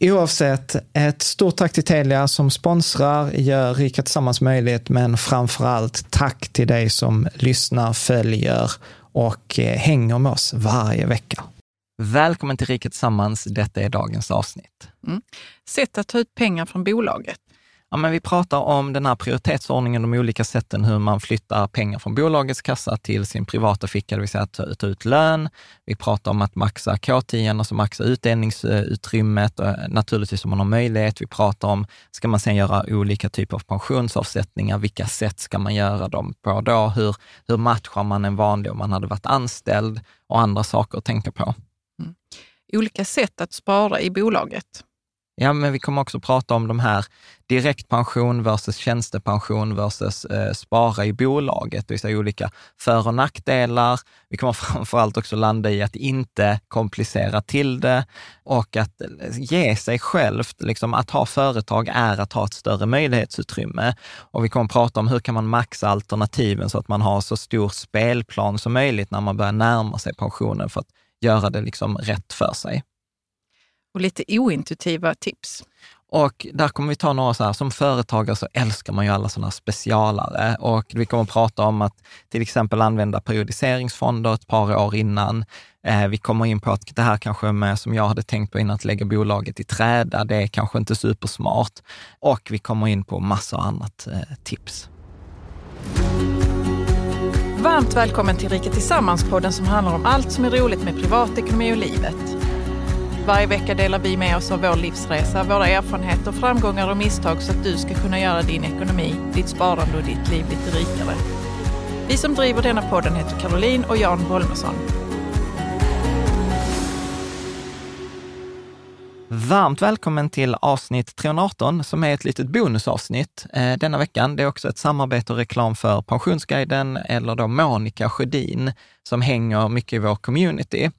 Oavsett, ett stort tack till Telia som sponsrar, gör Rika Tillsammans möjligt, men framför allt tack till dig som lyssnar, följer och eh, hänger med oss varje vecka. Välkommen till Rika Tillsammans. Detta är dagens avsnitt. Mm. Sätt att ta ut pengar från bolaget. Ja, men vi pratar om den här prioritetsordningen, de olika sätten hur man flyttar pengar från bolagets kassa till sin privata ficka, det vill säga att ta, ut lön. Vi pratar om att maxa K10, alltså maxa utdelningsutrymmet, eh, naturligtvis om man har möjlighet. Vi pratar om, ska man sedan göra olika typer av pensionsavsättningar, vilka sätt ska man göra dem på då? Hur, hur matchar man en vanlig om man hade varit anställd och andra saker att tänka på. Mm. Olika sätt att spara i bolaget. Ja, men vi kommer också prata om de här direktpension versus tjänstepension versus eh, spara i bolaget, det vill säga olika för och nackdelar. Vi kommer framförallt också landa i att inte komplicera till det och att eh, ge sig självt, liksom att ha företag är att ha ett större möjlighetsutrymme. Och vi kommer prata om hur kan man maxa alternativen så att man har så stor spelplan som möjligt när man börjar närma sig pensionen för att göra det liksom rätt för sig och lite ointuitiva tips. Och där kommer vi ta några så här, som företagare så älskar man ju alla sådana specialare och vi kommer att prata om att till exempel använda periodiseringsfonder ett par år innan. Eh, vi kommer in på att det här kanske med, som jag hade tänkt på innan, att lägga bolaget i träda, det är kanske inte supersmart. Och vi kommer in på massor annat eh, tips. Varmt välkommen till Rika Tillsammans-podden som handlar om allt som är roligt med privatekonomi och livet. Varje vecka delar vi med oss av vår livsresa, våra erfarenheter, framgångar och misstag så att du ska kunna göra din ekonomi, ditt sparande och ditt liv lite rikare. Vi som driver denna podden heter Caroline och Jan Bolmesson. Varmt välkommen till avsnitt 318 som är ett litet bonusavsnitt eh, denna veckan. Det är också ett samarbete och reklam för Pensionsguiden eller då Monica Sjödin som hänger mycket i vår community.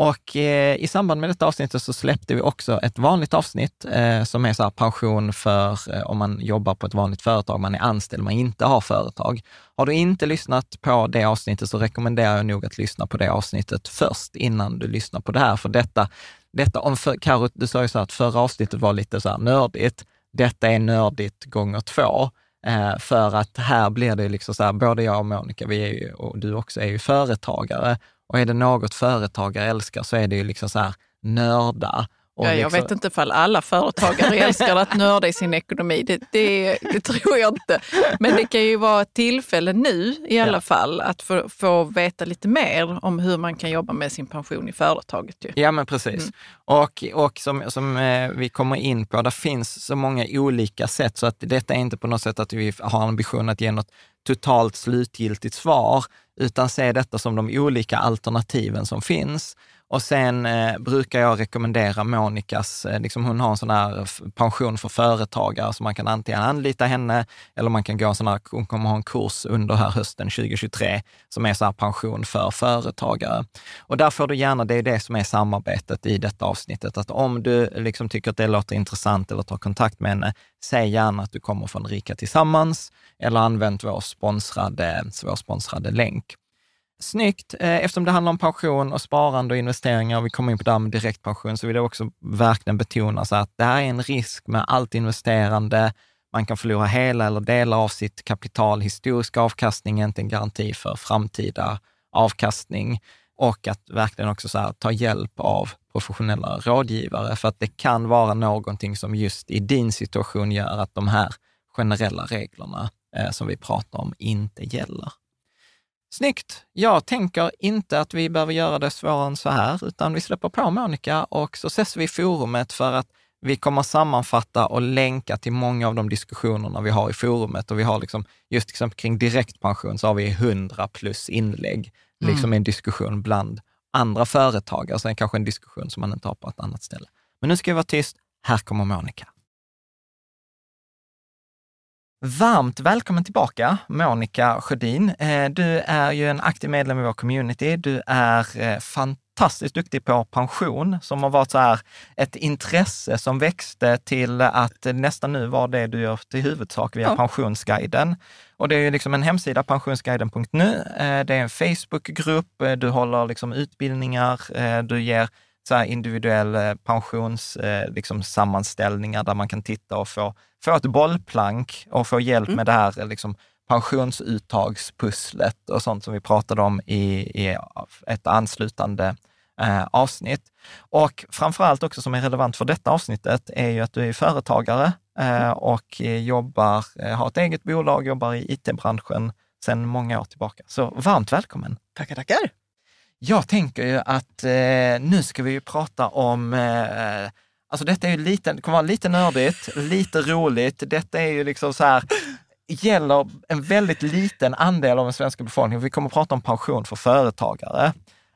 Och eh, i samband med detta avsnittet så släppte vi också ett vanligt avsnitt eh, som är så här pension för eh, om man jobbar på ett vanligt företag, man är anställd, man inte har företag. Har du inte lyssnat på det avsnittet så rekommenderar jag nog att lyssna på det avsnittet först innan du lyssnar på det här. För detta, detta om för, Karo, du sa ju så här att förra avsnittet var lite så här nördigt. Detta är nördigt gånger två. Eh, för att här blir det liksom så här, både jag och Monica, vi är ju, och du också, är ju företagare. Och är det något företagare älskar så är det ju liksom så här nörda Ja, jag liksom, vet inte ifall alla företagare älskar att nörda i sin ekonomi. Det, det, det, tror jag inte. Men det kan ju vara ett tillfälle nu i alla ja. fall att få, få, veta lite mer om hur man kan jobba med sin pension i företaget. Ju. Ja, men precis. Mm. Och, och som, som eh, vi kommer in på, det finns så många olika sätt så att detta är inte på något sätt att vi har ambition att ge något totalt slutgiltigt svar, utan se detta som de olika alternativen som finns. Och sen eh, brukar jag rekommendera Monikas, eh, liksom hon har en sån här pension för företagare, så man kan antingen anlita henne eller man kan gå en sån här, hon kommer ha en kurs under här hösten 2023 som är så här pension för företagare. Och där får du gärna, det är det som är samarbetet i detta avsnittet, att om du liksom tycker att det låter intressant eller tar kontakt med henne, säg gärna att du kommer från Rika Tillsammans eller använd vår sponsrade, vår sponsrade länk. Snyggt. Eh, eftersom det handlar om pension och sparande och investeringar, och vi kommer in på det här med direktpension, så vill jag också verkligen betona så att det här är en risk med allt investerande. Man kan förlora hela eller delar av sitt kapital. Historisk avkastning är inte en garanti för framtida avkastning. Och att verkligen också så här, ta hjälp av professionella rådgivare, för att det kan vara någonting som just i din situation gör att de här generella reglerna eh, som vi pratar om inte gäller. Snyggt! Jag tänker inte att vi behöver göra det svårare än så här, utan vi släpper på Monica och så ses vi i forumet för att vi kommer sammanfatta och länka till många av de diskussionerna vi har i forumet. Och vi har liksom, just exempel kring direktpension så har vi 100 plus inlägg, mm. liksom en diskussion bland andra företagare. Så det är kanske en diskussion som man inte har på ett annat ställe. Men nu ska vi vara tyst. Här kommer Monica. Varmt välkommen tillbaka, Monica Sjödin. Eh, du är ju en aktiv medlem i vår community. Du är eh, fantastiskt duktig på pension, som har varit så här ett intresse som växte till att nästan nu var det du gör till huvudsak via ja. Pensionsguiden. Och det är ju liksom en hemsida, pensionsguiden.nu. Eh, det är en Facebookgrupp, du håller liksom utbildningar, du ger så individuell eh, pensionssammanställningar eh, liksom där man kan titta och få, få ett bollplank och få hjälp mm. med det här eh, liksom, pensionsuttagspusslet och sånt som vi pratade om i, i ett anslutande eh, avsnitt. Och framför allt också som är relevant för detta avsnittet är ju att du är företagare eh, mm. och jobbar, har ett eget bolag, jobbar i it-branschen sedan många år tillbaka. Så varmt välkommen! Tackar, tackar! Jag tänker ju att eh, nu ska vi ju prata om eh, Alltså detta är ju lite, det kommer vara lite nördigt, lite roligt. Detta är ju liksom så här, gäller en väldigt liten andel av den svenska befolkningen. Vi kommer att prata om pension för företagare.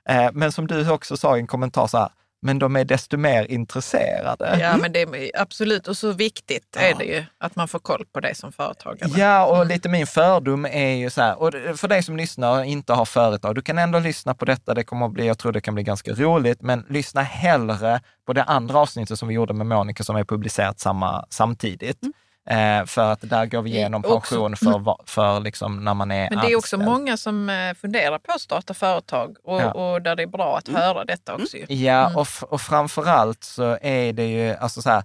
Eh, men som du också sa i en kommentar så här, men de är desto mer intresserade. Ja, men det är absolut. Och så viktigt ja. är det ju att man får koll på det som företagare. Ja, och lite min fördom är ju så här, och för dig som lyssnar och inte har företag, du kan ändå lyssna på detta. Det kommer att bli, jag tror det kan bli ganska roligt, men lyssna hellre på det andra avsnittet som vi gjorde med Monica som är publicerat samma, samtidigt. Mm. Eh, för att där går vi igenom pension för, för liksom när man är Men det är också många som eh, funderar på att starta företag och, ja. och där det är bra att mm. höra detta också. Ja, mm. och, och framförallt så är det ju, alltså så här,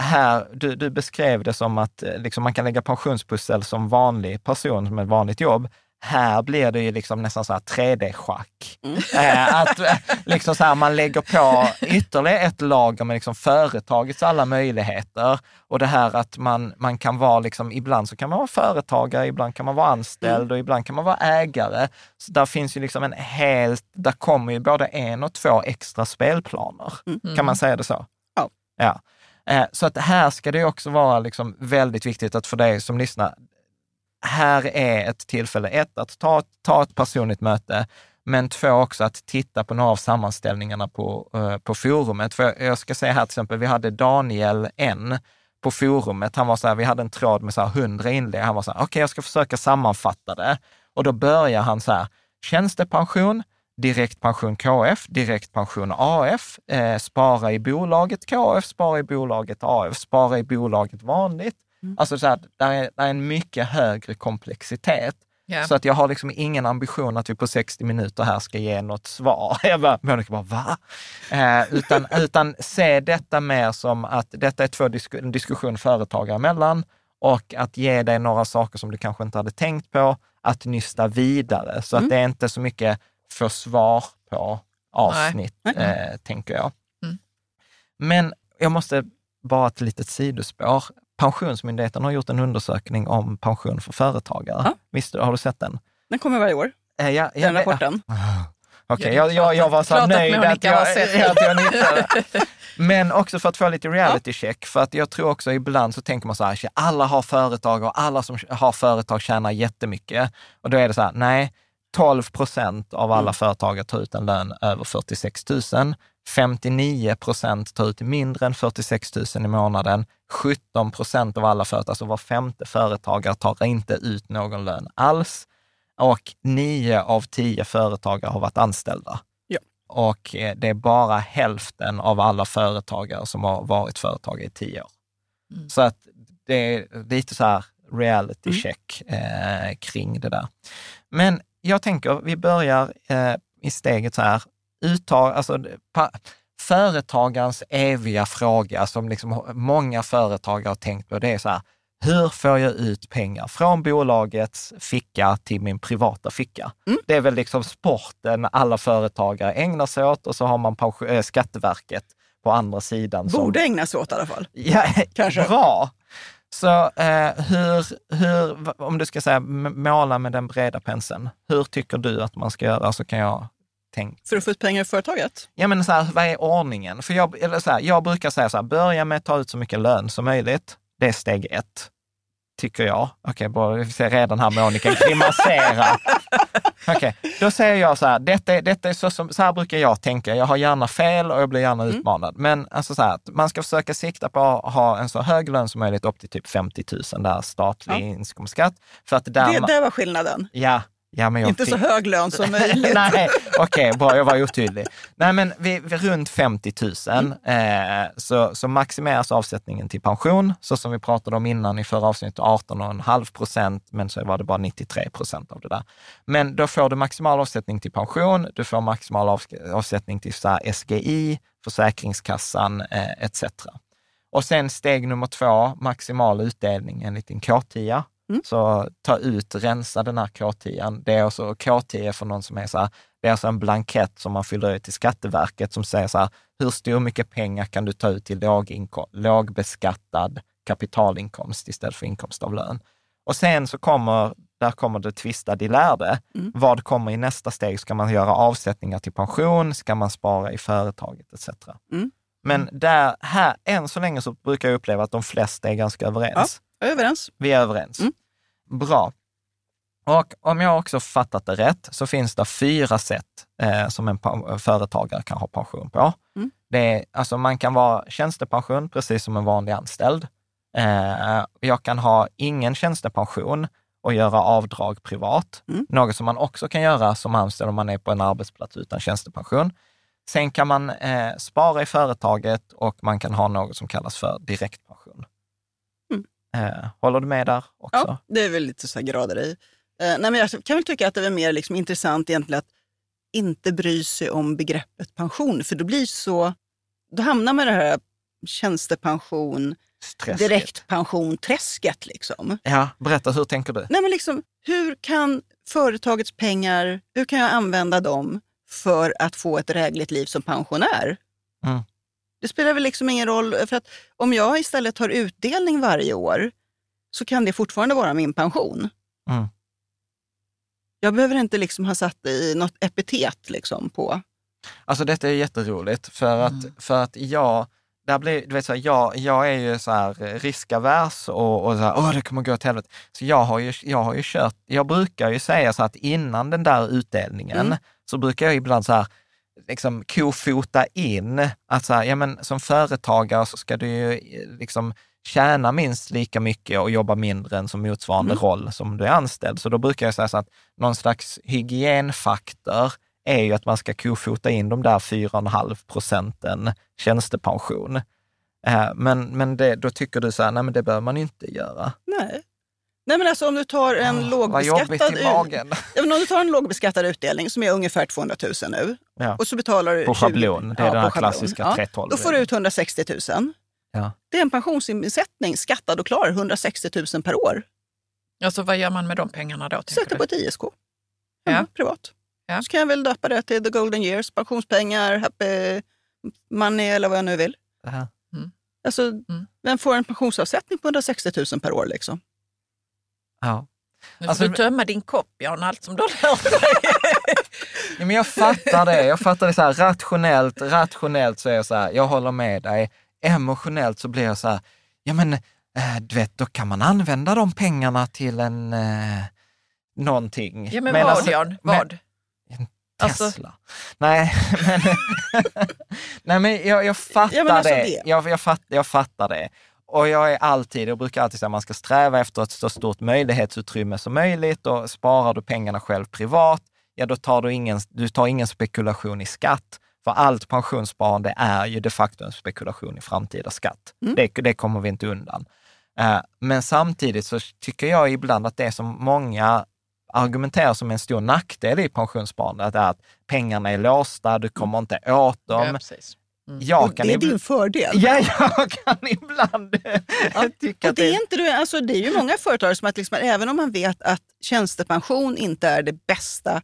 här du, du beskrev det som att eh, liksom, man kan lägga pensionspussel som vanlig person, som ett vanligt jobb. Här blir det ju liksom nästan så här 3D-schack. Mm. Eh, att eh, liksom så här, man lägger på ytterligare ett lager med liksom företagets alla möjligheter. Och det här att man, man kan vara, liksom, ibland så kan man vara företagare, ibland kan man vara anställd mm. och ibland kan man vara ägare. Så där finns ju liksom en helt, där kommer ju både en och två extra spelplaner. Mm. Kan man säga det så? Ja. ja. Eh, så att här ska det också vara liksom väldigt viktigt att för dig som lyssnar, här är ett tillfälle, ett, att ta, ta ett personligt möte, men två också att titta på några av sammanställningarna på, eh, på forumet. För jag, jag, ska säga här till exempel, vi hade Daniel N på forumet. Han var så här, vi hade en tråd med så här 100 inlägg. Han var så här, okej, okay, jag ska försöka sammanfatta det. Och då börjar han så här, tjänstepension, direktpension KF, direktpension AF, eh, spara i bolaget KF, spara i bolaget AF, spara i bolaget vanligt. Mm. Alltså så här, där är, där är en mycket högre komplexitet. Ja. Så att jag har liksom ingen ambition att vi på 60 minuter här ska ge något svar. Jag bara, Monica bara, va? Eh, utan, utan se detta mer som att detta är två disk en diskussion företagare emellan och att ge dig några saker som du kanske inte hade tänkt på, att nysta vidare. Så att det är inte så mycket få svar på avsnitt, eh, tänker jag. Mm. Men jag måste bara ett litet sidospår. Pensionsmyndigheten har gjort en undersökning om pension för företagare. Ja. Visst, har du sett den? Den kommer varje år, Eh, ja, den rapporten. Okej, Ja, jag, det är jag, jag att- var så nöjd att jag, att jag nickade. Men också för att få lite reality check, för att jag tror också ibland så tänker man så här, "Shit, alla har företag och alla som har företag tjänar jättemycket. Och då är det så här, nej, 12 procent av alla företagare tar ut en lön över 46 000. 59 procent tar ut mindre än 46 000 i månaden. 17 procent av alla företag, alltså var femte företagare, tar inte ut någon lön alls. Och nio av tio företagare har varit anställda. Ja. Och eh, det är bara hälften av alla företagare som har varit företagare i tio år. Mm. Så att det är lite så här reality Mm. check eh, kring det där. Men jag tänker, vi börjar eh, i steget så här, uttag, alltså pa, företagarens eviga fråga som liksom många företagare har tänkt på, det är så här, hur får jag ut pengar från bolagets ficka till min privata ficka? Mm. Det är väl liksom sporten alla företagare ägnar sig åt och så har man eh, Skatteverket på andra sidan. som- Borde ägna sig åt i alla fall. Ja, Kanske. Bra. Så eh, hur, hur, om du ska säga måla med den breda penseln, hur tycker du att man ska göra? Så kan jag tänka. För att få ut pengar i företaget. Ja, men så här, vad är ordningen? För jag, eller så här, jag brukar säga så här, börja med att ta ut så mycket lön som möjligt. Det är steg ett, tycker jag. Okej, bra, vi ser redan här Monica grimasera. Okej, då säger jag så här, detta, är- detta är så, som, så här brukar jag tänka. Jag har gärna fel och jag blir gärna utmanad. Men alltså så här, att man ska försöka sikta på att ha en så hög lön som möjligt, upp till typ 50 000 där statlig Ja. inkomstskatt. För att där Det, man, det var skillnaden. ja, ja, Inte så fick- hög lön som möjligt. Nej, okej, bra, jag var otydlig. Nej, men vid, vid runt 50 000 eh, så, så maximeras avsättningen till pension, så som vi pratade om innan i förra avsnittet, 18,5 procent, men så var det bara 93 procent av det där. Men då får du maximal avsättning till pension, du får maximal av, avsättning till så SGI, Försäkringskassan eh, etc. Och sen steg nummer två, maximal utdelning enligt din K10. Mm. Så ta ut, rensa den här K10. Det är alltså K10 för någon som är så här, det är alltså en blankett som man fyller ut till Skatteverket som säger så här, hur stor mycket pengar kan du ta ut till låginko- lågbeskattad kapitalinkomst istället för inkomst av lön? Och sen så kommer, där kommer det tvistade i lärde. Mm. Vad kommer i nästa steg? Ska man göra avsättningar till pension? Ska man spara i företaget etc. Mm. Men där, här, än så länge så brukar jag uppleva att de flesta är ganska överens. Är överens. Vi är överens. Mm. Bra. Och om jag också fattat det rätt så finns det fyra sätt eh, som en företagare kan ha pension på. Mm. Det är, alltså man kan vara tjänstepension precis som en vanlig anställd. Eh, jag kan ha ingen tjänstepension och göra avdrag privat. Mm. Något som man också kan göra som anställd om man är på en arbetsplats utan tjänstepension. Sen kan man eh, spara i företaget och man kan ha något som kallas för direktpension. Eh, håller du med där också? Ja, det är väl lite så grader i. Eh, nej, men jag kan väl tycka att det är mer liksom intressant egentligen att inte bry sig om begreppet pension. För då blir så, då hamnar man i det här tjänstepension, Stressigt. direktpension-träsket. Liksom. Ja, berätta, hur tänker du? Nej, men liksom, hur kan företagets pengar, hur kan jag använda dem för att få ett drägligt liv som pensionär? Mm. Det spelar väl liksom ingen roll, för att om jag istället tar utdelning varje år så kan det fortfarande vara min pension. Mm. Jag behöver inte liksom ha satt i något epitet liksom på... Alltså detta är jätteroligt för att, för att jag, där blir, du vet, så här, jag, jag är ju så här riskavers och, och så här, åh det kommer gå åt helvete. Så jag har, ju, jag har ju kört, jag brukar ju säga så att innan den där utdelningen Mm. så brukar jag ibland så här, liksom kofota in att så här, ja men som företagare så ska du ju eh, liksom tjäna minst lika mycket och jobba mindre än som motsvarande Mm. roll som du är anställd. Så då brukar jag säga så att någon slags hygienfaktor är ju att man ska kofota in de där 4,5 procenten tjänstepension. Eh, men men det, då tycker du så här, nej men det bör man inte göra. Nej. Nej men alltså om du tar en Oh, lågbeskattad... Ja, om du tar en lågbeskattad utdelning som är ungefär 200 000 nu Ja. och så betalar du... På 20 schablon, det är Ja, den här klassiska Ja. 312. Då får du ut 160 000. Ja. Det är en pensionsinsättning, skattad och klar, 160 000 per år. Alltså vad gör man med de pengarna då? Sätter du? på ett ISK. Ja. Ja. Privat. Ja. Så kan jag väl döpa det till the golden years, pensionspengar, happy money eller vad jag nu vill. Det här. Alltså, Mm. vem får en pensionsavsättning på 160 000 per år? Liksom? Ja. Nu får Alltså- du tömma din kopp, Jan, allt som du har lärt dig. Ja, men jag fattar det. Jag fattar det så här rationellt. Rationellt så är jag så här, jag håller med dig. Emotionellt så blir jag så här, ja men eh, du vet, då kan man använda de pengarna till en eh, någonting. Ja, men, vad alltså- Jan? Vad? Men, Alltså- Tesla. Nej, men, nej, men jag, jag fattar Ja, men alltså det. det. Jag, jag, fatt, jag fattar det. Och jag är alltid, jag brukar alltid säga att man ska sträva efter ett så stort möjlighetsutrymme som möjligt och sparar du pengarna själv privat, ja då tar du ingen, du tar ingen spekulation i skatt. För allt pensionssparande är ju de facto en spekulation i framtida skatt. Mm. Det, det kommer vi inte undan. Eh, Men samtidigt så tycker jag ibland att det som många argumenterar som en stor nackdel i pensionssparandet är att pengarna är låsta, du kommer inte åt Ja, dem. precis. Jag Och kan det är ibland- din fördel. Ja, jag kan ibland tycka Och det, det är inte, du- alltså, det är ju många företag som att liksom, även om man vet att tjänstepension inte är det bästa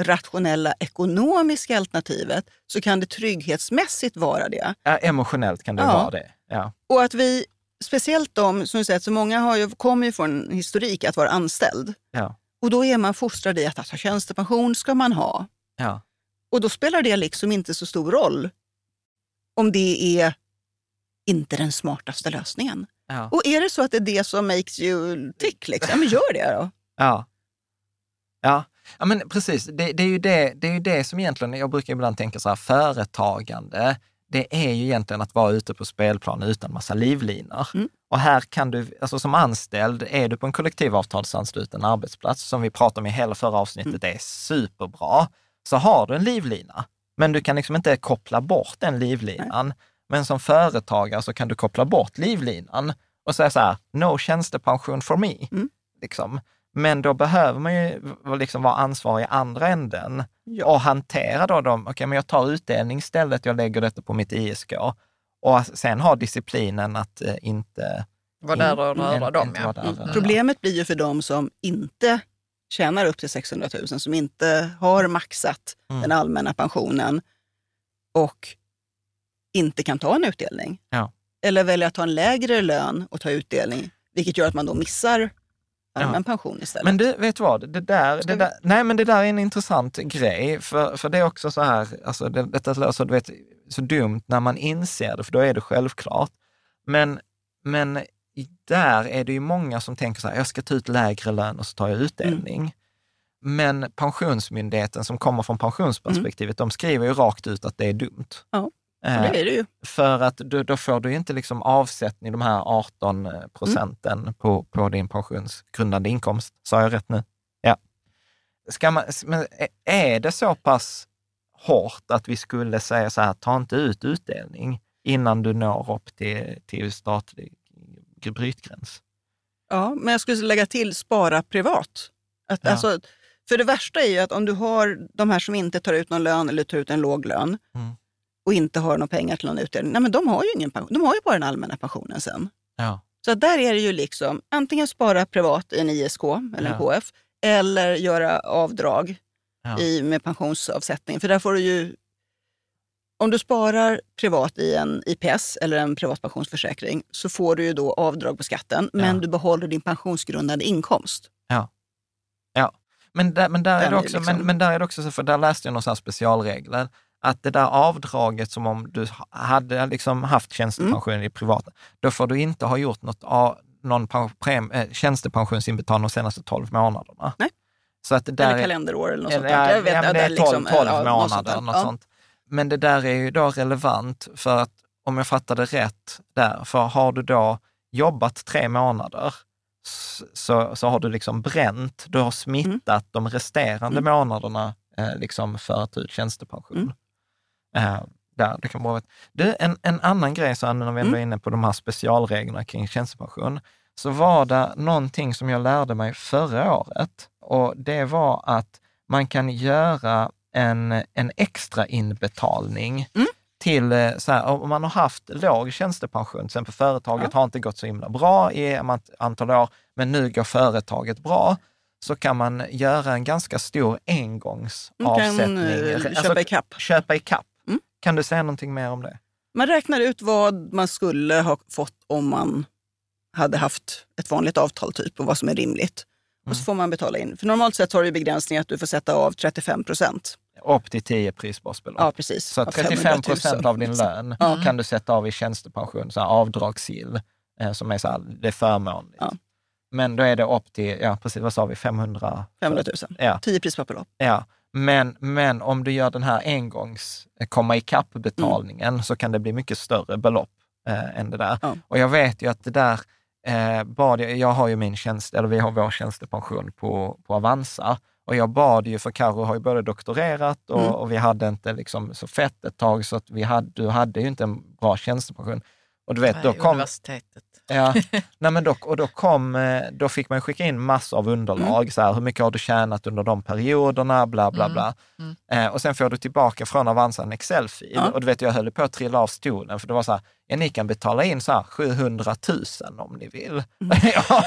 rationella ekonomiska alternativet så kan det trygghetsmässigt vara det. Ja, emotionellt kan det Ja. vara det. Ja. Och att vi, speciellt de som du säger, så många har ju, kommer ju från en historik att vara anställd. Ja. Och då är man fostrad i att, att ha tjänstepension ska man ha. Ja. Och då spelar det liksom inte så stor roll om det är inte den smartaste lösningen. Ja. Och är det så att det är det som makes you tick, liksom, ja, men gör det då. Ja. Ja. ja, men precis. Det, det, är ju det, det är ju det som egentligen, jag brukar ibland tänka så här, företagande, det är ju egentligen att vara ute på spelplan utan massa livlinor. Mm. Och här kan du, alltså som anställd, är du på en kollektivavtalsansluten arbetsplats, som vi pratade om i hela förra avsnittet, Mm. det är superbra, så har du en livlina. Men du kan liksom inte koppla bort den livlinan. Men som företagare så kan du koppla bort livlinan och säga så här, no tjänstepension for me. Mm. Liksom. Men då behöver man ju liksom vara ansvarig i andra änden och hantera då dem. Okej, men jag tar utdelning istället, jag lägger detta på mitt ISK. Och sen ha disciplinen att eh, inte... Vad där och röra inte- dem, ja. vara Mm. röra. Problemet blir ju för de som inte tjänar upp till 600 000, som inte har maxat Mm. den allmänna pensionen och inte kan ta en utdelning. Ja. Eller väljer att ta en lägre lön och ta utdelning, vilket gör att man då missar allmän pension istället. Men du, vet du vad? Det där, det där, nej, men det där är en intressant grej. För, för det är också så här, alltså det, detta låter så, du vet, så dumt när man inser det, för då är det självklart. Men, men där är det ju många som tänker så här, jag ska ta ut lägre lön och så tar jag utdelning. Men Pensionsmyndigheten som kommer från pensionsperspektivet, de skriver ju rakt ut att det är dumt. Ja, Eh, det är det ju. för att då, då får du ju inte liksom avsättning, de här 18 procenten på, på din pensionsgrundande inkomst. Sa jag rätt nu? Ja. Ska man, men är- är det så pass hårt att vi skulle säga så här, ta inte ut utdelning innan du når upp till, till statlig brytgräns? Ja, men jag skulle lägga till spara privat. Att, Ja. alltså, för det värsta är ju att om du har de här som inte tar ut någon lön eller tar ut en låg lön Mm. och inte har några pengar till någon utdelning, nej, men de har ju ingen pension. De har ju bara den allmänna pensionen sen. Ja. Så där är det ju liksom antingen spara privat i en ISK eller en Ja. KF eller göra avdrag i, med pensionsavsättning. För där får du ju, om du sparar privat i en IPS eller en privat pensionsförsäkring så får du ju då avdrag på skatten, men Ja. du behåller din pensionsgrundande inkomst. Ja. ja. Men, där, men, där är det också, liksom- men, men där är det också så, för där läste jag några specialregler, att det där avdraget som om du hade liksom haft tjänstepension Mm. i privata, då får du inte ha gjort något, någon prem, eh, tjänstepensionsinbetalning de senaste 12 månaderna. Nej. Så att det där eller kalenderår eller något sånt. Ja, där. Jag vet, ja, men det är 12, liksom, 12 ja, något sånt månader, där. något sånt. Men det där är ju då relevant för att om jag fattade rätt där, för har du då jobbat tre månader så, så har du liksom bränt, du har smittat de resterande Mm. månaderna eh, liksom för att ta ut tjänstepension. Eh, där, det kan vara du, en, en annan grej, så när vi ändå är inne på de här specialreglerna kring tjänstepension, så var det någonting som jag lärde mig förra året och det var att man kan göra en, en extra inbetalning till, eh, så här, om man har haft låg tjänstepension, till exempel företaget har inte gått så himla bra i ett antal år, men nu går företaget bra, så kan man göra en ganska stor engångsavsättning. Man kan, eh, Alltså, köpa ikapp. Köpa ikapp. Mm. Kan du säga någonting mer om det? Man räknar ut vad man skulle ha fått om man hade haft ett vanligt avtal typ och vad som är rimligt. Och så får man betala in. För normalt sett har du begränsning att du får sätta av 35 procent. Upp till 10 prisbasbelopp. Ja, precis. Så Av 35 500 000, procent av din lön Ja. kan du sätta av i tjänstepension, så här avdragsgill, eh, som är så här, det är förmånligt. Ja. Men då är det upp till, ja precis, vad sa vi, 500? 500 000. Ja. 10 prisbasbelopp. Ja, men, men om du gör den här engångs eh, komma ikapp-betalningen så kan det bli mycket större belopp eh, än det där. Ja. Och jag vet ju att det där eh, bad jag, jag har ju min tjänst, eller vi har vår tjänstepension på, på Avanza och jag bad ju, för Karo har ju både doktorerat och, Mm. och vi hade inte liksom så fett ett tag så att vi hade, du hade ju inte en bra tjänstepension. Och du vet, då kom, Universitetet. Ja, nej men då, och då, kom, eh, då fick man skicka in massor av underlag. Så här, hur mycket har du tjänat under de perioderna? Bla, bla, bla. Eh, och sen får du tillbaka från Avanza en Excel-fil. Ja. Och du vet, jag höll på att trilla av stolen, för det var så här, ja, ni kan betala in så här 700 000 om ni vill. ja.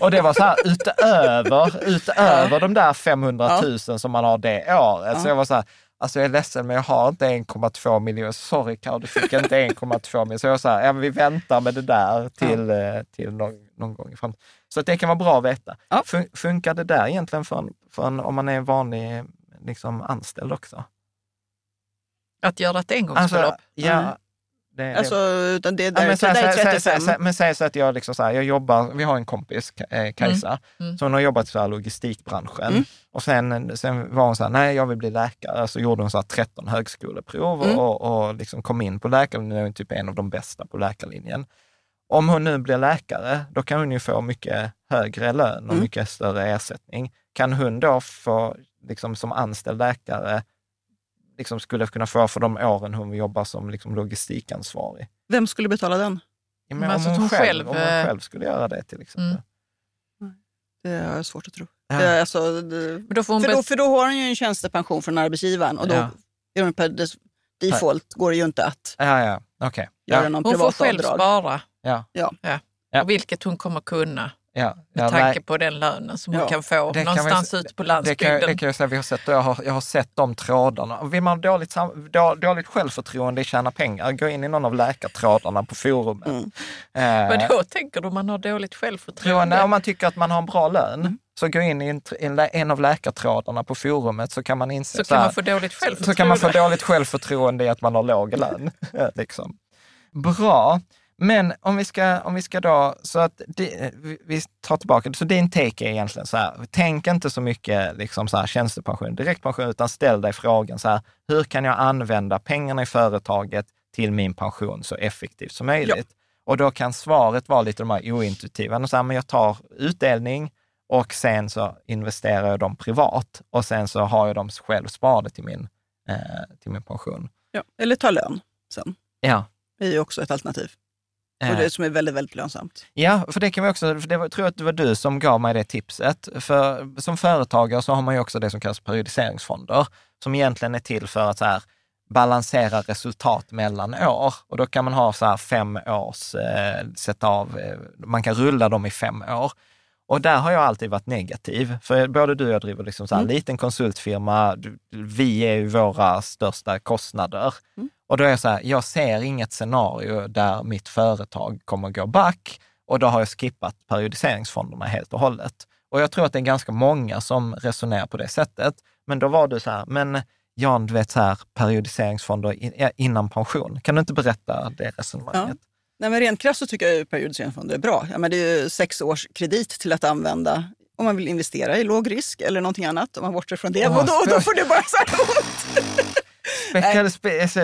och det var så här, utöver, utöver de där 500 000 som man har det året. Så jag var så här, Alltså jag är ledsen, men jag har inte 1,2 miljoner. Sorry Carl, du fick inte 1,2 miljoner. Så jag här, ja, vi väntar med det där till, eh, till någon, någon gång i framtiden. Så att det kan vara bra att veta. Ja. Fun- funkar det där egentligen för, en, för en, om man är vanlig liksom, anställd också? Att göra ett engångsbelopp. Alltså, ja, det, det, Alltså, utan det Ja, där, men så där är så, så, 35. så, men säg så att jag, liksom så här, jag jobbar, vi har en kompis, eh, Kajsa, Mm. hon har jobbat i logistikbranschen. Mm. Och sen, sen var hon så här, nej jag vill bli läkare. Så gjorde hon så här 13 högskoleprov Mm. och, och liksom kom in på läkarlinjen. Nu är hon typ en av de bästa på läkarlinjen. Om hon nu blir läkare, då kan hon ju få mycket högre lön och Mm. mycket större ersättning. Kan hon då få, liksom som anställd läkare, liksom skulle kunna få för de åren hon jobbar som liksom logistikansvarig? Vem skulle betala den? Ja, Men Men alltså om, att hon hon själv, själv, om hon eh, själv skulle göra det till exempel. Mm. Det har jag svårt att tro. Ja. Alltså, det, då för, då, för då har hon ju en tjänstepension från arbetsgivaren och då Ja. är hon per default går det ju inte att Ja, ja, okej. göra Ja, någon hon får privat själv avdrag. spara. ja, Ja. Ja. Och vilket hon kommer kunna ja. med ja, tanke nej, på den lönen som Ja. hon kan få Det kan någonstans vi- ute på det kan, landsbygden. det kan jag säga, vi har sett, jag har, jag har sett de trådarna. Vill man ha dåligt, då, dåligt självförtroende i tjäna pengar, gå in i någon av läkartrådarna på forumet. Mm. Eh, Men då tänker du man har dåligt Tror självförtroende? jag, om man tycker att man har en bra lön, Mm. så gå in i en, en, av läkartrådarna på forumet så kan man inse så så kan man få dåligt så, självförtroende. så kan man få dåligt självförtroende i att man har låg lön. liksom. Bra. Men om vi ska, om vi ska då, så att det, vi- tar tillbaka, så din take är egentligen så här, tänk inte så mycket liksom så här, tjänstepension, direktpension, utan ställ dig frågan så här, hur kan jag använda pengarna i företaget till min pension så effektivt som möjligt? Och då kan svaret vara lite de här ointuitiva, så här, men jag tar utdelning och sen så investerar jag dem privat och sen så har jag dem själv sparade till min, eh, till min pension. Ja. Eller ta lön sen. Ja. Det är ju också ett alternativ. Eh, Och det som är väldigt, väldigt lönsamt. Ja, för det kan vi också, för det var, jag tror att det var du som gav mig det tipset. För som företagare så har man ju också det som kallas periodiseringsfonder, som egentligen är till för att så här, balansera resultat mellan år. Och då kan man ha så här fem års, eh, sätta av, eh, man kan rulla dem i fem år. Och där har jag alltid varit negativ, för både du och jag driver liksom så här, Mm. liten konsultfirma, vi är ju våra största kostnader. Mm. Och då är jag så här, jag ser inget scenario där mitt företag kommer gå back och då har jag skippat periodiseringsfonderna helt och hållet. Och jag tror att det är ganska många som resonerar på det sättet. Men då var du så här, men Jan, du vet så här, periodiseringsfonder in- ja, innan pension. Kan du inte berätta det resonemanget? Nej, men rent krasst så tycker jag ju periodiseringsfonder är bra. Ja, men det är ju sex års kredit till att använda om man vill investera i låg risk eller någonting annat. Om man bortser från det, Ja, och då, då får det bara så här ont. Spekul, spe, så,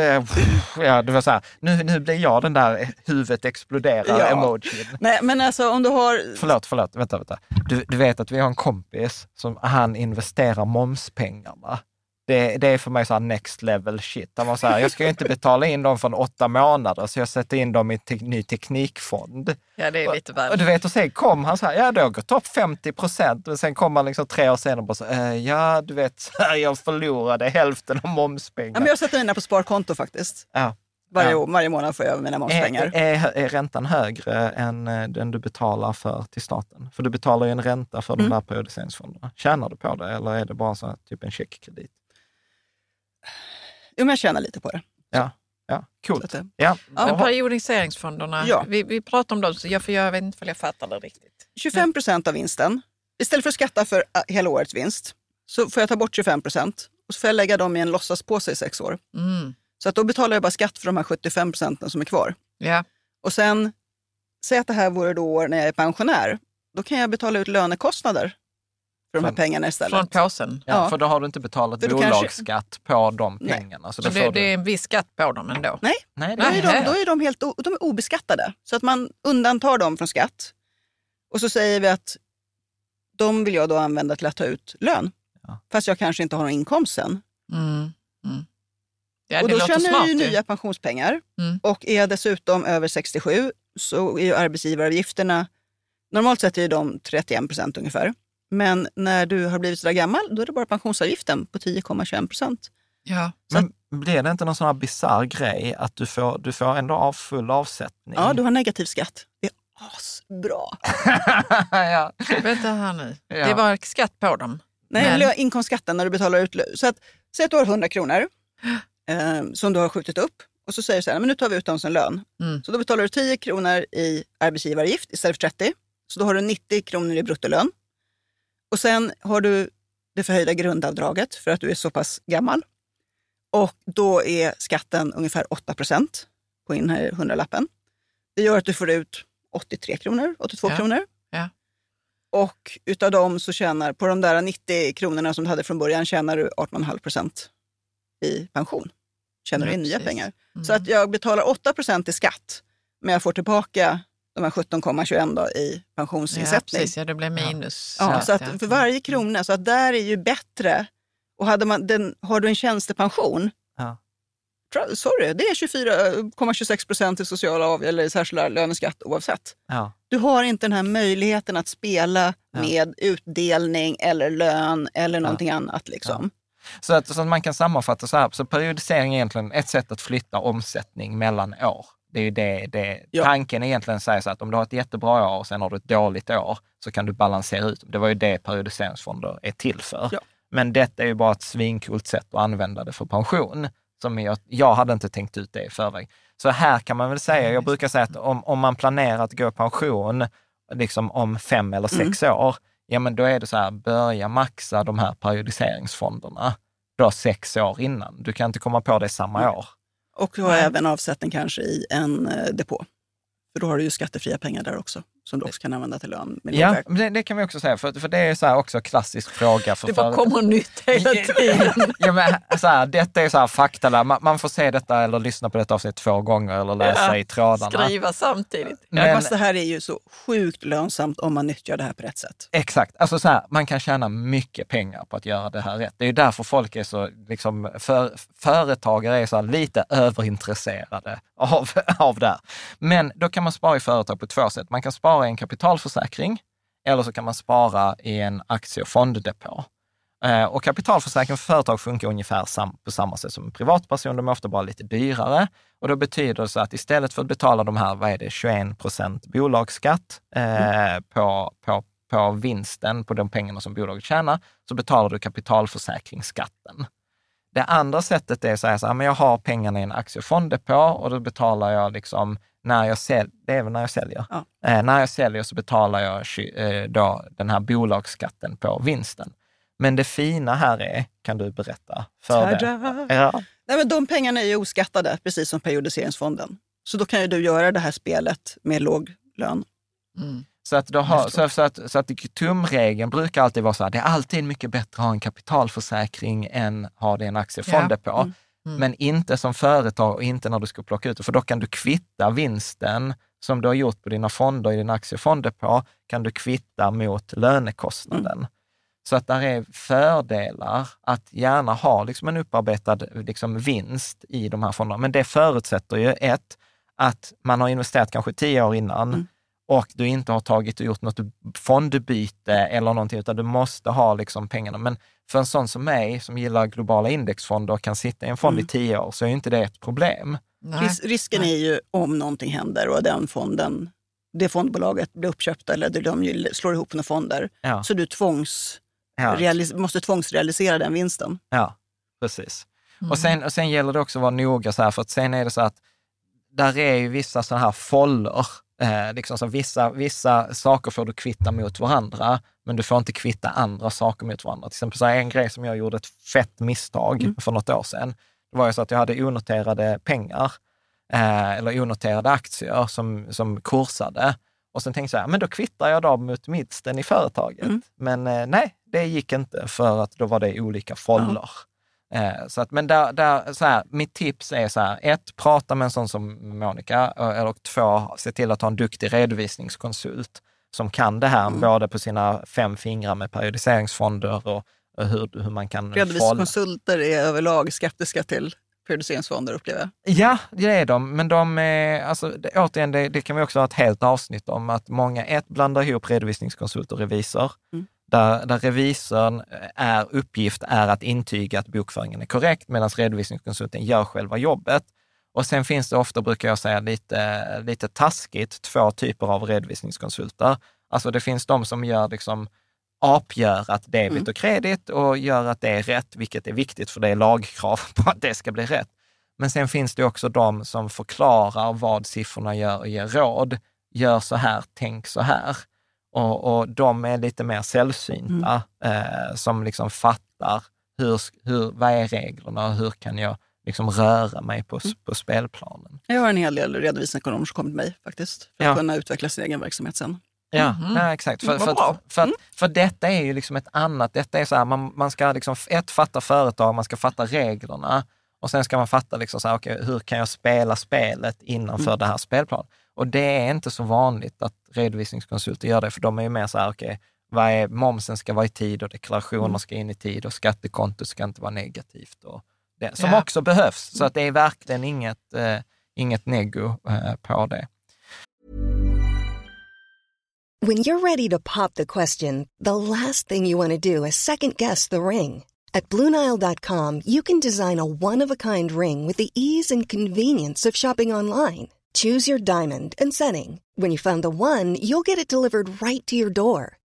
ja, det var så här, nu, nu blir jag den där huvudet exploderar Ja. emojin. Nej, men alltså om du har... Förlåt, förlåt, vänta, vänta. Du, du vet att vi har en kompis som han investerar momspengarna. Det, det är för mig så next level shit. Han var så här, jag ska ju inte betala in dem från åtta månader, så jag sätter in dem i te ny teknikfond. Ja, det är lite Och väl. du vet, och sen kom han så här, ja det har gått upp 50 procent, men sen kom han liksom tre år senare och bara så, eh, ja du vet, jag förlorade hälften av Ja, momspengar. men jag sätter mina på sparkonto faktiskt. Ja. Varje, Ja. varje månad får jag mina momspengar. Är, är, är räntan högre än eh, den du betalar för till staten? För du betalar ju en ränta för Mm. de där periodiseringsfonderna. Tjänar du på det eller är det bara så här, typ en checkkredit? Jo, men jag tjänar lite på det. Ja, ja coolt. att det- Ja. Men Jaha. periodiseringsfonderna, Ja. vi, vi pratar om dem, så jag, för jag vet inte om jag fattar det riktigt. 25 procent av vinsten. Istället för att skatta för äh, hela årets vinst så får jag ta bort 25 procent och så får jag lägga dem i en låtsaspåse i sex år. Mm. Så att då betalar jag bara skatt för de här 75 procenten som är kvar. Ja. Och sen, säg att det här vore då år när jag är pensionär. Då kan jag betala ut lönekostnader för de här Från- pengarna istället. Från påsen. Ja, Ja. För då har du inte betalat För då kanske- bolagsskatt på de Nej. pengarna. Så Så det, får det du... är en viss skatt på dem ändå? Nej, Nej, då är, det de, då är de helt o- de är obeskattade. Så att man undantar dem från skatt. Och så säger vi att de vill jag då använda till att ta ut lön. Ja. Fast jag kanske inte har någon inkomst sen. Mm. Mm. Ja, och det då tjänar jag ju nya pensionspengar. Mm. Och är jag dessutom över 67 så är ju arbetsgivaravgifterna, normalt sett är de 31 procent ungefär. Men när du har blivit så där gammal, då är det bara pensionsavgiften på 10,21 procent. Ja. Men blir det inte någon sån här bisarr grej att du får, du får ändå av full avsättning? Ja, du har negativ skatt. Det är asbra. ja. Vänta här nu. Ja. Det var skatt på dem. Nej, Men- inkomstskatten när du betalar ut. Så att, säg att du har 100 kronor eh, som du har skjutit upp och så säger du så här, men nu tar vi ut dem som lön. Mm. Så då betalar du 10 kronor i arbetsgivaravgift istället för 30. Så då har du 90 kronor i bruttolön. Och sen har du det förhöjda grundavdraget för att du är så pass gammal. Och då är skatten ungefär 8 procent på den här hundralappen. Det gör att du får ut 83 kronor, 82 Ja. kronor. Ja. Och utav dem så tjänar, på de där 90 kronorna som du hade från början, tjänar du 18,5 procent i pension. Tjänar du Ja, in nya pengar. Mm. Så att jag betalar 8 procent i skatt, men jag får tillbaka de här 17,21 då i ja, pensionsinsättning. precis. Ja, det blev minus. Ja, så ja. att för varje krona, så att där är ju bättre. Och hade man den, har du en tjänstepension, Ja. sorry, det är 24,26 procent i sociala av, eller särskilda löneskatt oavsett. Ja. Du har inte den här möjligheten att spela Ja. med utdelning eller lön eller någonting annat. Liksom. Så, att, så att man kan sammanfatta så här, så periodisering är egentligen ett sätt att flytta omsättning mellan år. Det är ju det, det Ja. tanken egentligen säger så att om du har ett jättebra år och sen har du ett dåligt år så kan du balansera ut. Det var ju det periodiseringsfonder är till för. Ja. Men detta är ju bara ett svinkult sätt att använda det för pension. Som jag, jag hade inte tänkt ut det i förväg. Så här kan man väl säga, jag brukar säga att om, om man planerar att gå i pension liksom om fem eller sex år, ja men då är det så här, börja maxa de här periodiseringsfonderna då sex år innan. Du kan inte komma på det samma år. Och du har även avsättning kanske i en eh, depå. För då har du ju skattefria pengar där också, som du också kan använda till lön. Ja, det, det kan vi också säga, för, för det är så här också klassisk fråga. För Det bara kommer nytt hela tiden. ja, men, så här, detta är så här fakta. Man, man får se detta eller lyssna på detta avsnitt två gånger eller läsa Ja, i trådarna. Skriva samtidigt. Men- fast det här är ju så sjukt lönsamt om man nyttjar det här på rätt sätt. Exakt, alltså så här, man kan tjäna mycket pengar på att göra det här rätt. Det är ju därför folk är så, liksom, för, företagare är så här lite överintresserade av, av det här. Men då kan man spara i företag på två sätt. Man kan spara i en kapitalförsäkring eller så kan man spara i en aktie och fonddepå. Eh, Och kapitalförsäkring för företag funkar ungefär sam, på samma sätt som en privatperson. De är ofta bara lite dyrare. Och då betyder det så att istället för att betala de här, vad är det, 21 procent bolagsskatt eh, på, på, på vinsten, på de pengarna som bolaget tjänar, så betalar du kapitalförsäkringsskatten. Det andra sättet är så här, så här men jag har pengarna i en aktie och fonddepå och då betalar jag liksom när jag säljer, det är när jag säljer. Ja. Eh, när jag säljer så betalar jag eh, då den här bolagsskatten på vinsten. Men det fina här är, kan du berätta för det? Ja. Nej, men de pengarna är ju oskattade, precis som periodiseringsfonden. Så då kan ju du göra det här spelet med låg lön. Mm. Så att, du har, så, så, att, så att tumregeln brukar alltid vara så här, det är alltid mycket bättre att ha en kapitalförsäkring än ha det i en aktiefond Ja. på. Mm. Mm. Men inte som företag och inte när du ska plocka ut det, för då kan du kvitta vinsten som du har gjort på dina fonder i din aktiefond på, kan du kvitta mot lönekostnaden. Så att där är fördelar att gärna ha liksom en upparbetad liksom vinst i de här fonderna. Men det förutsätter ju ett, att man har investerat kanske tio år innan Mm. och du inte har tagit och gjort något fondbyte eller någonting, utan du måste ha liksom pengarna. Men för en sån som mig, som gillar globala indexfonder och kan sitta i en fond Mm. i tio år, så är inte det ett problem. Nej. Ris risken är ju om någonting händer och den fonden, det fondbolaget blir uppköpt eller de slår ihop några fonder. Ja, Så du tvångs, ja, måste tvångsrealisera den vinsten. ja precis. Mm. Och, sen, och sen gäller det också att vara noga, så här, för att sen är det så att där är ju vissa sådana här foller. Eh, liksom så vissa, vissa saker får du kvitta mot varandra, men du får inte kvitta andra saker mot varandra. Till exempel så en grej som jag gjorde ett fett misstag Mm. för något år sedan, det var ju så att jag hade onoterade pengar, eh, eller onoterade aktier som, som kursade. Och sen tänkte jag, men då kvittar jag dem mot vinsten i företaget. Mm. Men eh, nej, det gick inte för att då var det olika foller. Eh, Så att, men där, där, så här, mitt tips är så här, ett, prata med en sån som Monica, eh, eller två, se till att ha en duktig redovisningskonsult som kan det här, Mm. både på sina fem fingrar med periodiseringsfonder och, och hur, hur man kan... Redovisningskonsulter är överlag skeptiska till periodiseringsfonder upplever jag. Ja, det är de, men de är, alltså, det, återigen, det, det kan vi också ha ett helt avsnitt om, att många, ett, blandar ihop redovisningskonsult och revisor. Mm. Där, där revisorn är, uppgift är att intyga att bokföringen är korrekt, medan redovisningskonsulten gör själva jobbet. Och sen finns det ofta, brukar jag säga, lite, lite taskigt, två typer av redovisningskonsulter. Alltså det finns de som gör liksom apgör att debit Mm. och kredit och gör att det är rätt, vilket är viktigt för det är lagkrav på att det ska bli rätt. Men sen finns det också de som förklarar vad siffrorna gör och ger råd. Gör så här, tänk så här. Och, och de är lite mer sällsynta, eh, som liksom fattar hur, hur, vad är reglerna och hur kan jag liksom röra mig på, Mm. på spelplanen. Jag har en hel del redovisningsekonomer som kommer till mig faktiskt. För att Ja. kunna utveckla sin egen verksamhet sen. Ja, Mhm. ja exakt. För, Mm, för, att, för, att, för detta är ju liksom ett annat, detta är så här, man, man ska liksom, ett, fatta företag, man ska fatta reglerna och sen ska man fatta liksom så här, okay, hur kan jag spela spelet innanför Mm. det här spelplanen? Och det är inte så vanligt att redovisningskonsulter gör det, för de är ju mer så här, okej, vad är, momsen ska vara i tid och deklarationer Mm. ska in i tid och skattekonto ska inte vara negativt. Och det, som Ja. också behövs, så att det är verkligen inget, eh, inget nego eh, på det. When you're ready to pop the question, the last thing you want to do is second guess the ring. At Bluenile.com, you can design a one of a kind ring with the ease and convenience of shopping online. Choose your diamond and setting. When you find the one, you'll get it delivered right to your door.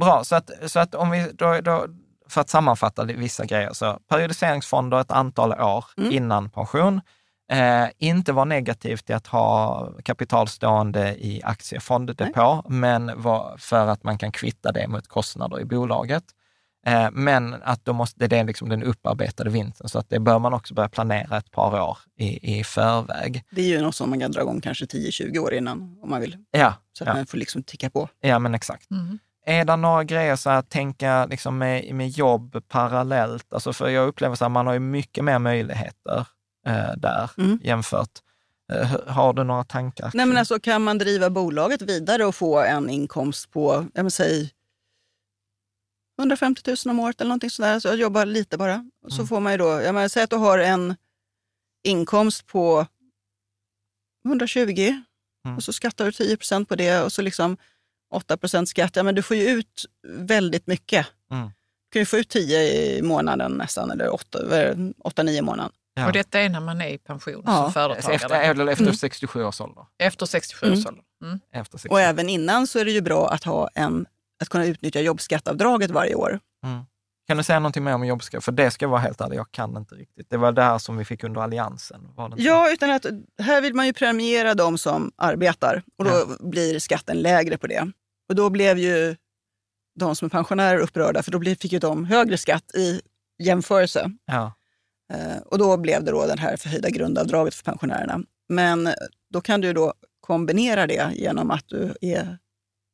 Bra, så att, så att om vi då, då, för att sammanfatta vissa grejer, så periodiseringsfonder ett antal år Mm. innan pension. Eh, inte vara negativ till att ha kapital stående i aktiefonddepå, men var, för att man kan kvitta det mot kostnader i bolaget. Eh, Men att då måste, det är liksom den upparbetade vinsten, så att det bör man också börja planera ett par år i, i förväg. Det är ju något som man kan dra igång kanske 10-20 år innan om man vill. Ja, Så att ja. man får liksom ticka på. ja men exakt. Mm. Är det några grejer så att tänka liksom med, med jobb parallellt? Alltså för jag upplever så att man har ju mycket mer möjligheter eh, där Mm. jämfört. Eh, har du några tankar? Nej, men alltså, kan man driva bolaget vidare och få en inkomst på, jag vill säga 150 000 om året eller någonting sådär, så jag jobbar lite bara. Så Mm. får man ju då, jag menar, säg att du har en inkomst på 120 Mm. och så skattar du 10% på det och så liksom 8% skatt. Ja, men du får ju ut väldigt mycket. Mm. Du kan ju få ut 10 i månaden nästan, eller 8-9 i månaden. Ja. Och detta är när man är i pension Ja. som företagare. efter, eller efter Mm. 67 års ålder. Efter 67 års ålder. Mm. Efter 67. Och även innan så är det ju bra att, ha en, att kunna utnyttja jobbskattavdraget varje år. Kan du säga någonting mer om jobbskatt? För det ska jag vara helt ärlig, jag kan inte riktigt. Det var det här som vi fick under alliansen. Var det inte? Ja, utan att här vill man ju premiera de som arbetar och då Ja. blir skatten lägre på det. Och då blev ju de som är pensionärer upprörda för då fick ju de högre skatt i jämförelse. Ja. Eh, och då blev det då det här förhöjda grundavdraget för pensionärerna. Men då kan du då kombinera det genom att du är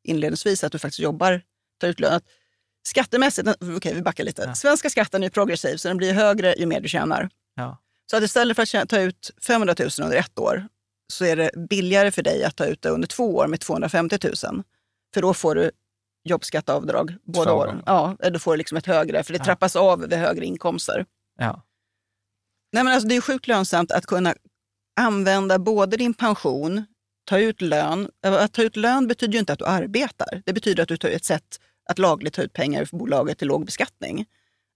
inledningsvis att du faktiskt jobbar, tar ut lön. Att Skattemässigt, okej vi backar lite. Ja. Svenska skatten är progressiv så den blir högre ju mer du tjänar. Ja. Så att istället för att ta ut 500 000 under ett år så är det billigare för dig att ta ut det under två år med 250 000. För då får du jobbskatteavdrag båda åren. Ja, då får du liksom ett högre, för det Ja. trappas av vid högre inkomster. Ja. Nej, men alltså, det är sjukt lönsamt att kunna använda både din pension, ta ut lön. Att ta ut lön betyder ju inte att du arbetar. Det betyder att du tar ett sätt att lagligt ta ut pengar för bolaget till låg beskattning.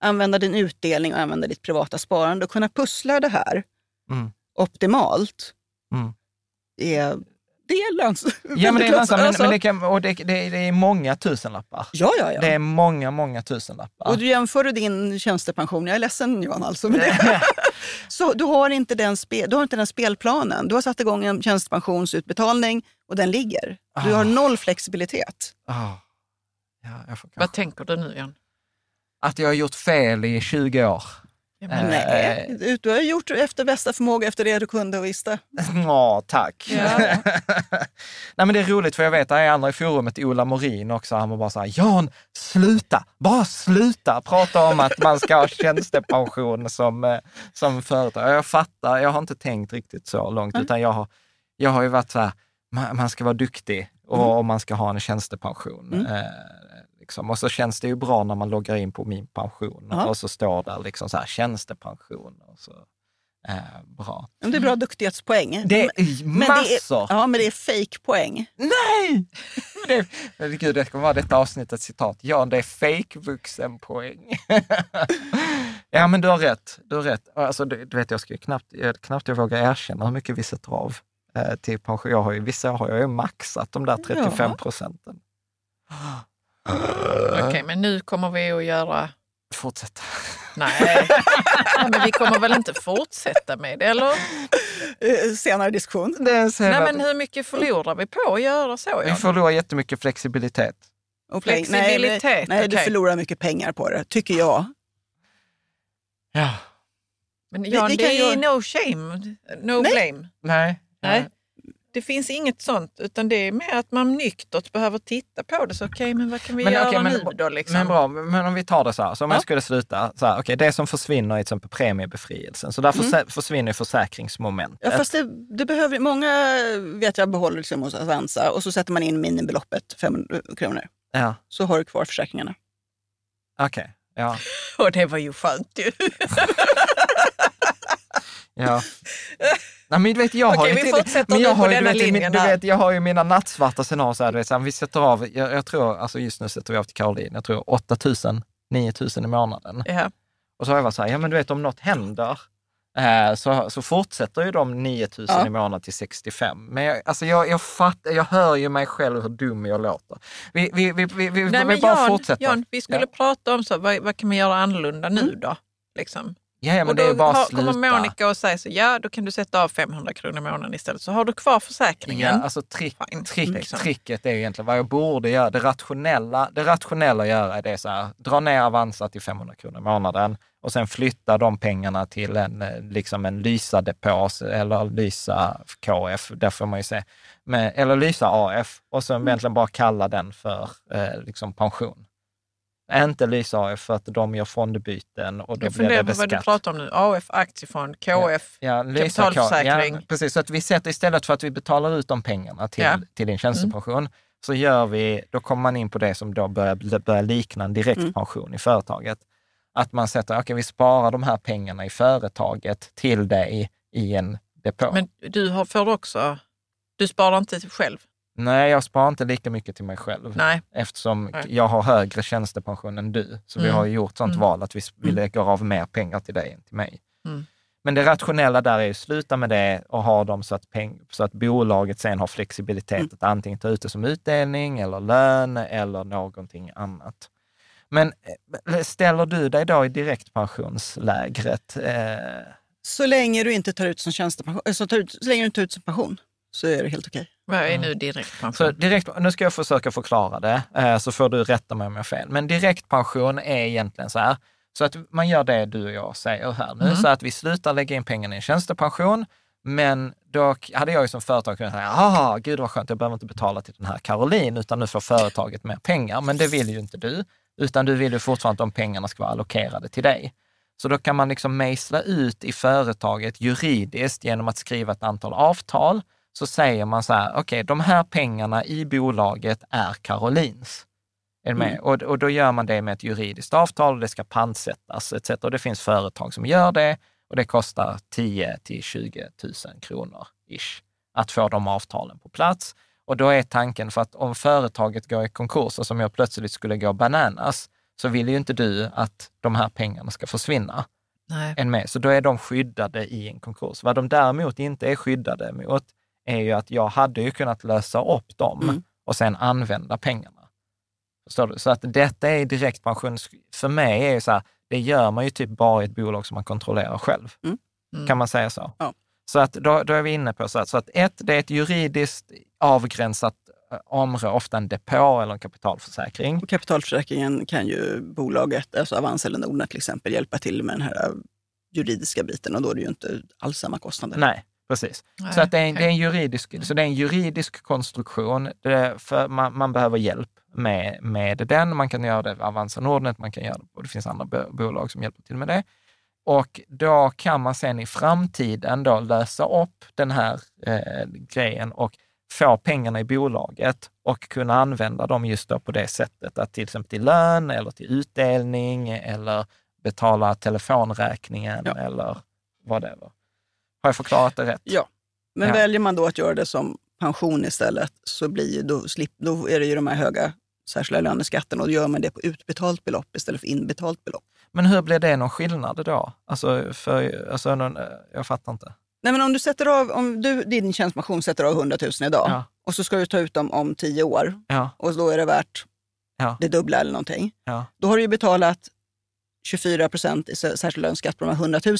Använda din utdelning och använda ditt privata sparande och kunna pussla det här Mm. optimalt. Mm. Är, det är lönsamt. Ja, men det är lönsamt, men, Alltså, men det, kan, och det, det, det är många tusenlappar. Ja, ja, ja. Det är många, många tusenlappar. Och du jämför du din tjänstepension, jag är ledsen Johan alltså, men det, så du har, inte den spe, du har inte den spelplanen. Du har satt igång en tjänstepensionsutbetalning och den ligger. Du har Ah. noll flexibilitet. Ah. Ja, jag får Vad tänker du nu Jan? Att jag har gjort fel i 20 år. Ja, Eh, men, Nej, du, har gjort efter bästa förmåga efter det du kunde och visste. Ja, tack. Ja. Nej, men det är roligt för jag vet att det är andra i forumet, Ola Morin också, han var bara så här, Jan, sluta, bara sluta prata om att man ska ha tjänstepension som, eh, som företag. Jag fattar, jag har inte tänkt riktigt så långt, Mm. utan jag har, jag har ju varit så här, man, man ska vara duktig och, och man ska ha en tjänstepension. Mm. Liksom. Och så känns det ju bra när man loggar in på min pension Ja. och så står där liksom så här, tjänstepension. Och så, eh, bra. Det är bra duktighetspoäng. Det är men massor! Det är, ja, men det är fake-poäng. Nej! Det, men gud, det kommer vara detta avsnittets citat. Ja, det är fake vuxenpoäng. ja, men du har rätt. Du har rätt. Alltså, du, du vet, jag ska ju knappt, jag, knappt jag vågar erkänna hur mycket vi sätter av eh, till pension. Jag har ju, vissa har jag ju maxat de där 35 procenten. Okej, men nu kommer vi att göra... Fortsätt. Nej, men vi kommer väl inte fortsätta med det, eller? Eh, Senare diskussion. Det Nej, men hur mycket förlorar vi på att göra så? vi Jan? förlorar jättemycket flexibilitet. Och Flexibilitet, Nej, nej du okej. förlorar mycket pengar på det, tycker jag. Ja. Men Vi- Jan, vi det kan är ju- no shame, no Nej. blame. Nej. Nej. Det finns inget sånt, utan det är mer att man nyktert behöver titta på det. Så okej, men vad kan vi Men göra okej, men- nu då? Liksom? Men bra, men om vi tar det så här, så om Ja. jag skulle sluta, så här, okej, det som försvinner är till exempel premiebefrielsen, så därför Mm. försvinner försäkringsmomentet. Ja, fast det, det behöver, många vet jag behåller liksom hos Avanza och så sätter man in minimibeloppet 500 kronor. Ja, Så har du kvar försäkringarna. okej. Ja, Och det var ju skönt ju. ja. Nej, men vet, jag har Okej, vi fortsätter men jag på har ju, denna du vet, linjen du vet, Jag har ju mina nattsvarta scenarier, så här, du vet, så här, vi sätter av, jag, jag tror, alltså just nu sätter vi av till Caroline, jag tror 8 000, 9 000 i månaden. Ja. Och så har jag varit så här, ja men du vet om något händer, eh, så, så fortsätter ju de 9 000 Ja. i månaden till 65. Men jag, alltså jag, jag, fattar, jag hör ju mig själv hur dum jag låter. Vi, vi, vi, vi, vi, Nej, vi bara Jan, fortsätter. Jan, vi skulle Ja. prata om så, vad, vad kan man göra annorlunda nu då? Liksom. Ja, ja, men och det då är bara har, att sluta. kommer Monica och säger så, ja då kan du sätta av 500 kronor i månaden istället så har du kvar försäkringen. Ja, alltså trick, Fine, trick, liksom. tricket är egentligen vad jag borde göra. Det rationella, det rationella att göra är det så här, dra ner Avanza till 500 kronor i månaden och sen flytta de pengarna till en, eh, liksom en Lysa-depå eller Lysa KF, där får man ju se, Men, eller Lysa AF och sen egentligen bara kalla den för eh, liksom pension. Inte Lysa AF för att de gör fondbyten och då Jag blir det på vad du beskatt. pratar om nu. AF, aktiefond, KF, Ja, Lysa kapitalförsäkring. Ja, precis, så att vi sätter istället för att vi betalar ut de pengarna till, Ja. till din tjänstepension, så gör vi, då kommer man in på det som då börjar, börjar likna en direktpension i företaget. Att man sätter, okej vi sparar de här pengarna i företaget till dig i en depå. Men du har, får också, du sparar inte själv? Nej, jag sparar inte lika mycket till mig själv. Nej. Eftersom Nej. jag har högre tjänstepension än du. Så vi Mm. har ju gjort sånt Mm. val att vi, vi lägger av mer pengar till dig än till mig. Mm. Men det rationella där är att sluta med det och ha dem så att, peng, så att bolaget sen har flexibilitet Mm. att antingen ta ut det som utdelning eller lön eller någonting annat. Men eh, ställer du dig då i direktpensionslägret? Eh, Så länge du inte tar ut som tjänstepension, så, tar ut, så länge du inte tar ut som pension så är det helt okej. Vad är Mm. nu direktpension? Så direkt, nu ska jag försöka förklara det, eh, så får du rätta mig om jag har fel. Men direktpension är egentligen så här, så att man gör det du och jag säger här nu, Mm. så att vi slutar lägga in pengarna i en tjänstepension, men då hade jag ju som företag kunnat säga, ah, gud vad skönt, jag behöver inte betala till den här Caroline, utan nu får företaget mer pengar. Men det vill ju inte du, utan du vill ju fortfarande att de pengarna ska vara allokerade till dig. Så då kan man liksom mejsla ut i företaget juridiskt genom att skriva ett antal avtal. Så säger man så här, okej, de här pengarna i bolaget är Karolins. Är med? Mm. Och, och då gör man det med ett juridiskt avtal och det ska pantsättas etc. Och det finns företag som gör det och det kostar 10 till 20 000 kronor ish att få de avtalen på plats. Och då är tanken för att om företaget går i konkurs och som jag plötsligt skulle gå bananas, så vill ju inte du att de här pengarna ska försvinna Nej. än med. Så då är de skyddade i en konkurs. Vad de däremot inte är skyddade mot är ju att jag hade ju kunnat lösa upp dem Mm. och sen använda pengarna. Förstår du? Så att detta är direktpension. För mig är det så här, det gör man ju typ bara i ett bolag som man kontrollerar själv. Mm. Mm. Kan man säga så? Ja. Så att då, då är vi inne på så att, så att ett, det är ett juridiskt avgränsat eh, område, ofta en depå eller en kapitalförsäkring. Och kapitalförsäkringen kan ju bolaget, alltså Avanza eller Nordnet till exempel, hjälpa till med den här juridiska biten och då är det ju inte alls samma kostnader. Nej, precis. Nej, så att det, är, det är en juridisk, så det är en juridisk konstruktion. Det, för man, man behöver hjälp med, med den. Man kan göra det med Avanza Nordnet, man kan göra det, och det finns andra bo- bolag som hjälper till med det. Och då kan man sen i framtiden då lösa upp den här eh, grejen och få pengarna i bolaget och kunna använda dem just då på det sättet att till exempel till lön eller till utdelning eller betala telefonräkningen Ja. eller whatever. Har jag förklarat det rätt? Ja, men Ja. väljer man då att göra det som pension istället så blir då, slip, då är det ju de här höga särskilda löneskatten och då gör man det på utbetalt belopp istället för inbetalt belopp. Men hur blir det någon skillnad då? Alltså, för, alltså någon, jag fattar inte. Nej, men om du sätter av, om du, din tjänstepension sätter av 100 000 idag Ja. och så ska du ta ut dem om 10 år Ja, och då är det värt ja, det dubbla eller någonting. Då har du ju betalat 24 procent i sär- särskild löneskatt på de här 100 000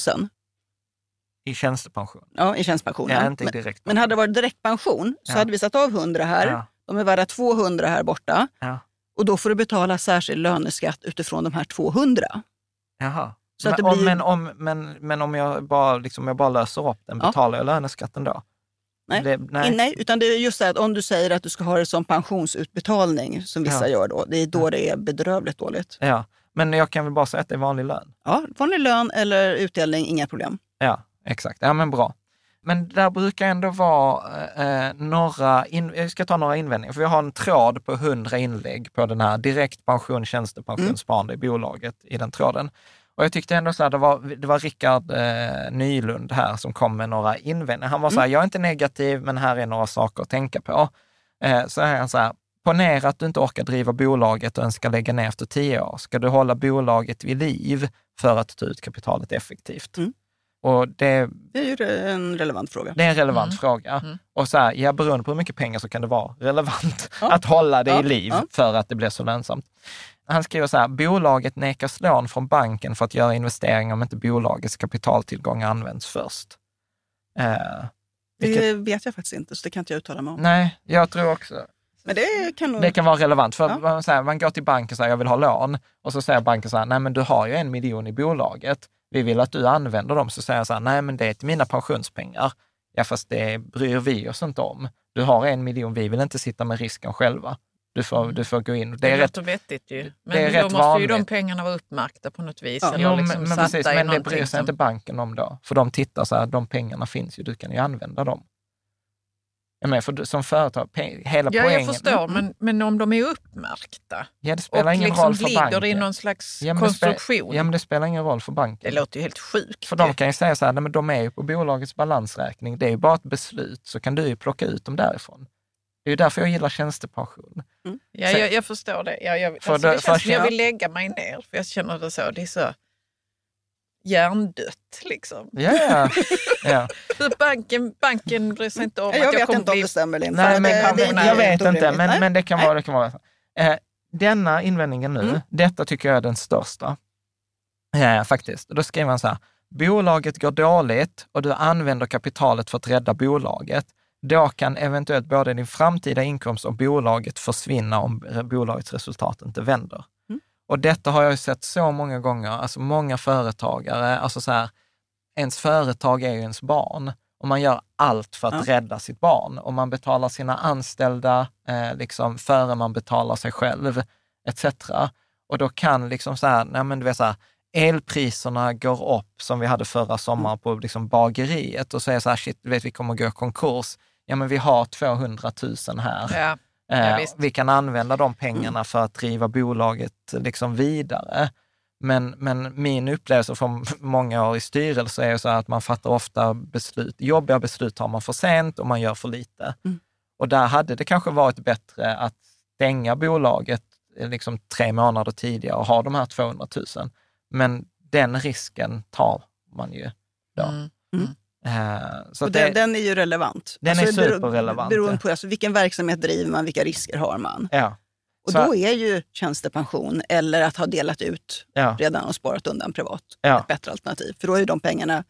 I tjänstepension. ja, i tjänstepensionen. Ja, inte i men, direkt. men hade det varit direktpension så Ja. hade vi satt av 100 här. Ja, De är värda 200 här borta. ja. Och då får du betala särskild löneskatt utifrån de här 200. Jaha. Så att men, det om, blir- men, om, men, men om jag bara, liksom, jag bara löser upp den, betalar jag löneskatten då? Nej. Det, Nej. Nej, utan det är just det att om du säger att du ska ha det som pensionsutbetalning, som vissa gör då, det är då det är bedrövligt dåligt. Ja, men jag kan väl bara säga att det är vanlig lön? Ja, vanlig lön eller utdelning, inga problem. Ja, exakt. Ja, men bra. Men där brukar ändå vara eh, några, in, jag ska ta några invändningar, för vi har en tråd på 100 inlägg på den här direktpension, tjänstepensionssparande i bolaget i den tråden. Och jag tyckte ändå så här, det var, det var Rickard eh, Nylund här som kom med några invändningar. Han var så här, jag är inte negativ, men här är några saker att tänka på. Eh, så är han så här, ponera att du inte orkar driva bolaget och önskar lägga ner efter tio år. Ska du hålla bolaget vid liv för att ta ut kapitalet effektivt? Mm. Och det, Det är ju en relevant fråga. det är en relevant Mm. fråga. Mm. Och så här, ja, beroende på hur mycket pengar så kan det vara relevant Ja. att hålla det Ja, i liv ja. för att det blir så lönsamt. Han skriver så här, bolaget nekas lån från banken för att göra investeringar om inte bolagets kapitaltillgångar används först. Eh, vilket, Det vet jag faktiskt inte, så det kan inte jag uttala mig om. nej, jag tror också, Men det kan nog... det kan vara relevant. För Ja. man, säger, man går till banken och säger, jag vill ha lån. Och så säger banken så här, nej men du har ju en miljon i bolaget. Vi vill att du använder dem. Så säger jag så här, nej men det är till mina pensionspengar. Ja fast det bryr vi oss inte om. Du har en miljon, vi vill inte sitta med risken själva. Du får, du får gå in. Det, Det är rätt, vettigt ju. Men det är då måste vanligt. ju de pengarna vara uppmärkta på något vis. Ja. Eller jo, liksom men, men, precis, men det bryr sig som- inte banken om då. För de tittar så här, de pengarna finns ju, du kan ju använda dem. Jag menar, för som företag, hela Ja, poängen... jag förstår, men, men om de är uppmärkta Ja, det spelar och ingen liksom roll för ligger banken. i någon slags Ja, konstruktion. Ja, men det spelar ingen roll för banken. Det låter ju helt sjukt. För de kan ju säga så här, nej, men de är ju på bolagets balansräkning. Det är ju bara ett beslut, så kan du ju plocka ut dem därifrån. Det är ju därför jag gillar tjänstepension. Ja, Så- jag, jag förstår det. Jag, jag, För alltså, det- det för känns som jag vill lägga mig ner, för jag känner det så. Det är så hjärndött liksom. Ja. För banken, banken bryr sig inte om jag att jag vet kommer inte om bli... det stämmer eller inte. Nej, Det- men, det- det jag vet inte, men, men det kan Nej. vara... Det kan vara. Eh, denna invändningen nu, Mm. detta tycker jag är den största. Eh, faktiskt. Då skriver han så här, bolaget går dåligt och du använder kapitalet för att rädda bolaget. Då kan eventuellt både din framtida inkomst och bolaget försvinna om bolagets resultat inte vänder. Och detta har jag ju sett så många gånger, alltså många företagare, alltså så här, ens företag är ju ens barn och man gör allt för att Ja. rädda sitt barn och man betalar sina anställda eh, liksom före man betalar sig själv etc. Och då kan liksom så här, nej men du vet så här, elpriserna går upp som vi hade förra sommaren på liksom bageriet och säger så här, shit, du vet vi kommer gå i konkurs. Ja men vi har 200 000 här. Ja, Ja, visst. vi kan använda de pengarna för att driva bolaget liksom vidare. Men, men min upplevelse från många år i styrelse är så att man fattar ofta beslut, jobbiga beslut tar man för sent och man gör för lite. Mm. Och där hade det kanske varit bättre att stänga bolaget eh, liksom tre månader tidigare och ha de här 200 000. Men den risken tar man ju då. Mm. Eh, så Och den, det, den är ju relevant. Den är bero- superrelevant, Beroende på alltså, vilken verksamhet driver man, vilka risker har man. ja, Och Så- då är ju tjänstepension eller att ha delat ut ja, redan och sparat undan privat ja, ett bättre alternativ. För då är ju de pengarna,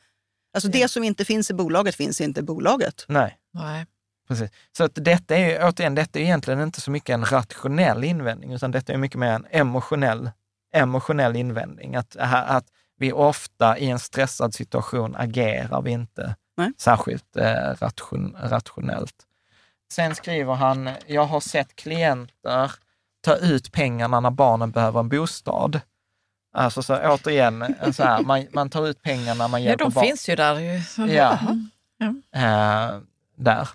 alltså det som inte finns i bolaget finns inte i bolaget. nej. Nej. Precis. Så att detta är ju, återigen, detta är egentligen inte så mycket en rationell invändning, utan detta är mycket mer en emotionell, emotionell invändning. Att, att vi ofta i en stressad situation agerar vi inte Nej. särskilt eh, ration, rationellt. Sen skriver han, jag har sett klienter ta ut pengarna när barnen behöver en bostad. Alltså så återigen, så här, man, man tar ut pengarna, man Ja, hjälper de barn. finns ju där ju. Ja. Mm. eh, där.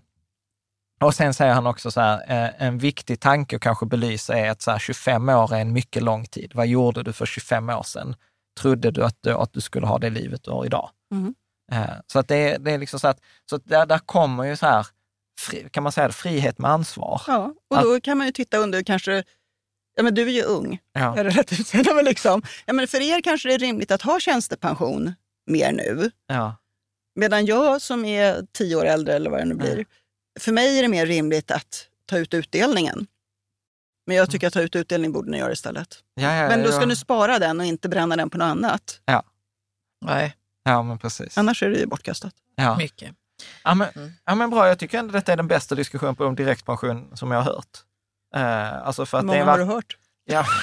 Och sen säger han också så här, eh, en viktig tanke att kanske belysa är att så här, 25 år är en mycket lång tid. Vad gjorde du för 25 år sedan? Trodde du att du, att du skulle ha det livet du har idag? Mhm. Eh, så att det, det är liksom så att, så att där, där kommer ju så här, kan man säga det, frihet med ansvar. Ja, och då kan man ju titta under kanske, ja men du är ju ung, Ja. är det rätt utseende? Men liksom, ja, men för er kanske det är rimligt att ha tjänstepension mer nu. Ja. Medan jag som är tio år äldre eller vad det nu blir, för mig är det mer rimligt att ta ut utdelningen. Men jag tycker att ta ut utdelning borde ni göra istället. Ja, ja, Men då ja. ska ni spara den och inte bränna den på något annat. Nej, Ja, men precis. Annars är det ju bortkastat. Ja. mycket. Ja, men, Mm. ja, men bra, jag tycker ändå detta är den bästa diskussionen på om direktpension som jag har hört. Eh, alltså för Hur att det många är har var- du hört? Ja.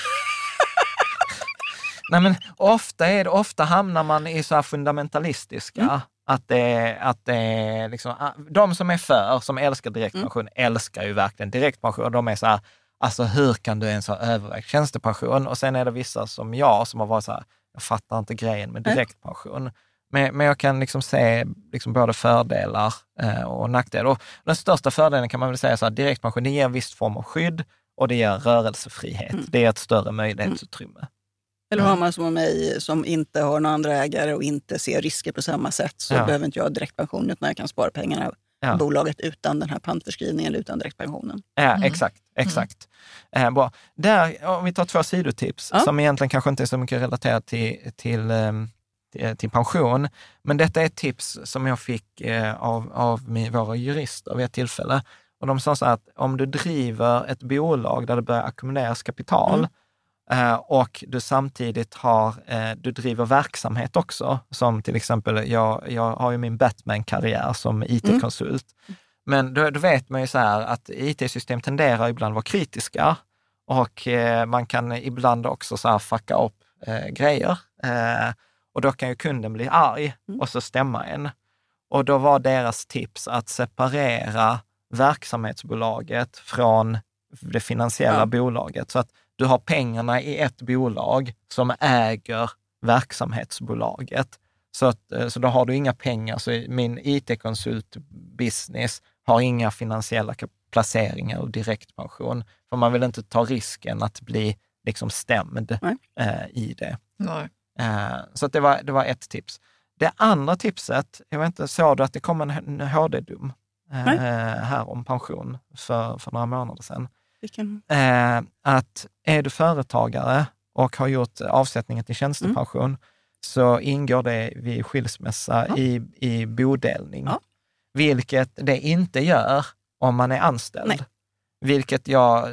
Nej, men ofta, är det, ofta hamnar man i så här fundamentalistiska. Mm. Att det, att det liksom, ah, de som är för, som älskar direktpension, Mm. älskar ju verkligen direktpension. De är så här, alltså hur kan du ens ha övervägt tjänstepension? Och sen är det vissa som jag som har varit så här, jag fattar inte grejen med direktpension. Men, men jag kan liksom se liksom både fördelar eh, och nackdelar. Och den största fördelen kan man väl säga så här, direktpension, det ger en viss form av skydd och det ger rörelsefrihet. Mm. Det är ett större möjlighetsutrymme. Eller har man som mig som inte har några andra ägare och inte ser risker på samma sätt så Ja. behöver inte jag direktpension utan jag kan spara pengarna Ja. bolaget utan den här pantförskrivningen eller utan direktpensionen. Ja, Mm. exakt. exakt. Eh, bra. Där, om vi tar två sidotips Ja. som egentligen kanske inte är så mycket relaterat till, till, ehm, till, till pension. Men detta är ett tips som jag fick eh, av, av min, våra jurister vid ett tillfälle. Och de sa så att om du driver ett bolag där det börjar ackumuleras kapital Mm. Eh, och du samtidigt har, eh, du driver verksamhet också, som till exempel, jag, jag har ju min Batman-karriär som IT-konsult. Men då, då vet man ju så här att IT-system tenderar ibland att vara kritiska och eh, man kan ibland också så här fucka upp eh, grejer. Eh, och då kan ju kunden bli arg och så stämma en. Och då var deras tips att separera verksamhetsbolaget från det finansiella Ja. bolaget. Så att du har pengarna i ett bolag som äger verksamhetsbolaget. Så, att, eh, så då har du inga pengar. Så min IT-konsultbusiness har inga finansiella placeringar och direktpension. För man vill inte ta risken att bli liksom stämd eh, i det. Nej. Eh, så att det, var, det var ett tips. Det andra tipset, jag vet inte, såg du att det kom en, HD-dom eh, här om pension för, för några månader sedan? Vilken... Eh, att är du företagare och har gjort avsättningen till tjänstepension, Mm. så ingår det vid skilsmässa Ja. i, i bodelning. Ja. Vilket det inte gör om man är anställd. Nej. Vilket jag,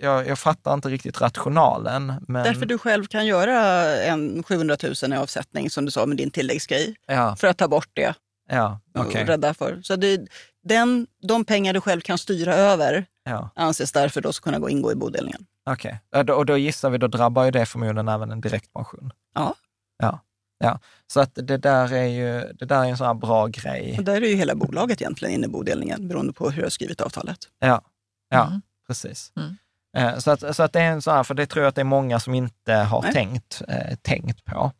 jag, jag fattar inte riktigt rationalen. Men, Därför du själv kan göra en 700 000 i avsättning som du sa med din tilläggsgrej. Ja, För att ta bort det ja och okej. rädda för. Så det, den, de pengar du själv kan styra över Ja, anses därför då kunna gå ingå i bodelningen. okej. Och då- Och då gissar vi, då drabbar ju det förmodligen även en direktpension. Ja. Ja, ja. Så att det där är ju det där är en sån här bra grej. Och där är ju hela bolaget egentligen inne i bodelningen beroende på hur du har skrivit avtalet. Ja, ja Mm. precis. Mm. Eh, Så, att, så att det är en sån här, för det tror jag att det är många som inte har Nej. tänkt, eh, tänkt på.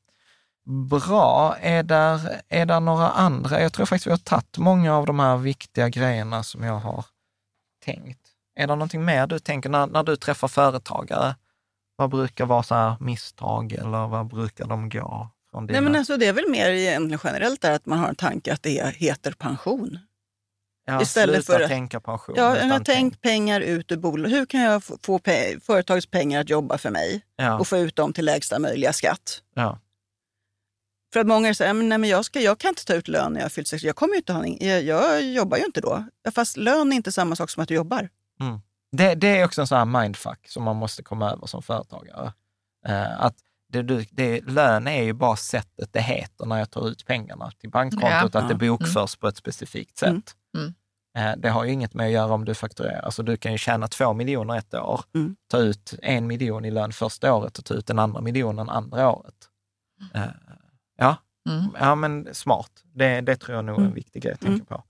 Bra, är där, är där några andra? Jag tror faktiskt vi har tagit många av de här viktiga grejerna som jag har tänkt. Är det någonting mer du tänker när, när du träffar företagare? Vad brukar vara så misstag eller vad brukar de gå från dina? Nej, men alltså, det är väl mer egentligen generellt där att man har en tanke att det heter pension. ja, istället sluta för att- tänka pension. Ja, utan tänkt pengar ut ur bolaget. Hur kan jag få- pe- företagets pengar att jobba för mig Ja, och få ut dem till lägsta möjliga skatt? ja, För att många säger, nej, men jag, ska, jag kan inte ta ut lön när jag har fyllt 60. Jag, kommer inte ha, jag, jag jobbar ju inte då. Fast lön är inte samma sak som att du jobbar. Det, det är också en sån här mindfuck som man måste komma över som företagare. Eh, att det, det, lön är ju bara sättet det heter när jag tar ut pengarna till bankkontot, Ja. att det bokförs på ett specifikt sätt. Mm. Mm. Eh, det har ju inget med att göra om du fakturerar. Alltså du kan ju tjäna två miljoner ett år, Mm. ta ut en miljon i lön första året och ta ut den andra miljonen andra året. Eh, ja. Mm. ja, men smart. Det, det tror jag nog är en Mm. viktig grej att tänka på.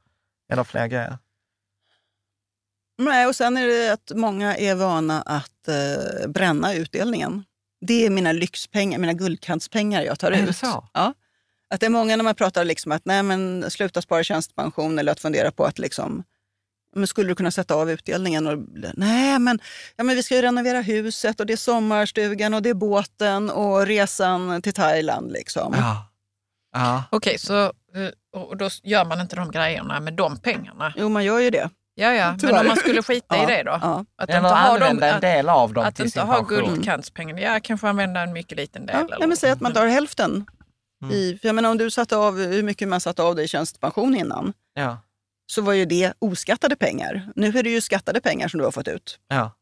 Det fler grejer? Nej, och sen är det att många är vana att eh, bränna utdelningen. Det är mina lyxpengar, mina guldkantspengar jag tar ut. Ja. Att det är många när man pratar liksom att nej, men sluta spara tjänstepension eller att fundera på att liksom, men skulle du kunna sätta av utdelningen? Och, nej, men, ja, men vi ska ju renovera huset och det är sommarstugan och det är båten och resan till Thailand. Liksom. Ja. ja. Okej, så eh, och då gör man inte de grejerna med de pengarna? Jo, man gör ju det. Ja, ja. Men om man skulle skita i det då? ja. Att Eller inte ha, använda dem, en att, del av dem att till inte sin ha pension. guldkantspengar. Ja, kanske använda en mycket liten del. Ja, men säg att man tar hälften. Mm. I, för jag menar, om du satte av hur mycket man satte av dig i tjänstepension innan, Ja. så var ju det oskattade pengar. Nu är det ju skattade pengar som du har fått ut. Ja.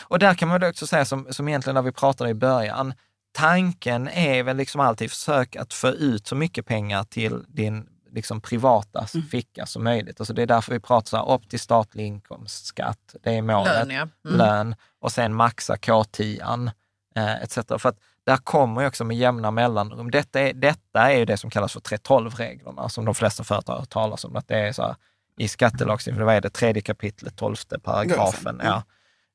Och där kan man också säga, som, som egentligen när vi pratade i början, tanken är väl liksom alltid försök att få ut så mycket pengar till din liksom privata Mm. ficka som möjligt. Alltså det är därför vi pratar så här, upp till statlig inkomstskatt, det är målet. Lön, ja. Mm. Lön och sen maxa K10 eh, etc. För att där kommer ju också med jämna mellanrum. Detta är, detta är ju det som kallas för 3.12-reglerna, som de flesta företag har talat om. Att det är så här, I skattelagstiftningen, vad är det, tredje kapitlet, tolfte paragrafen. Ja.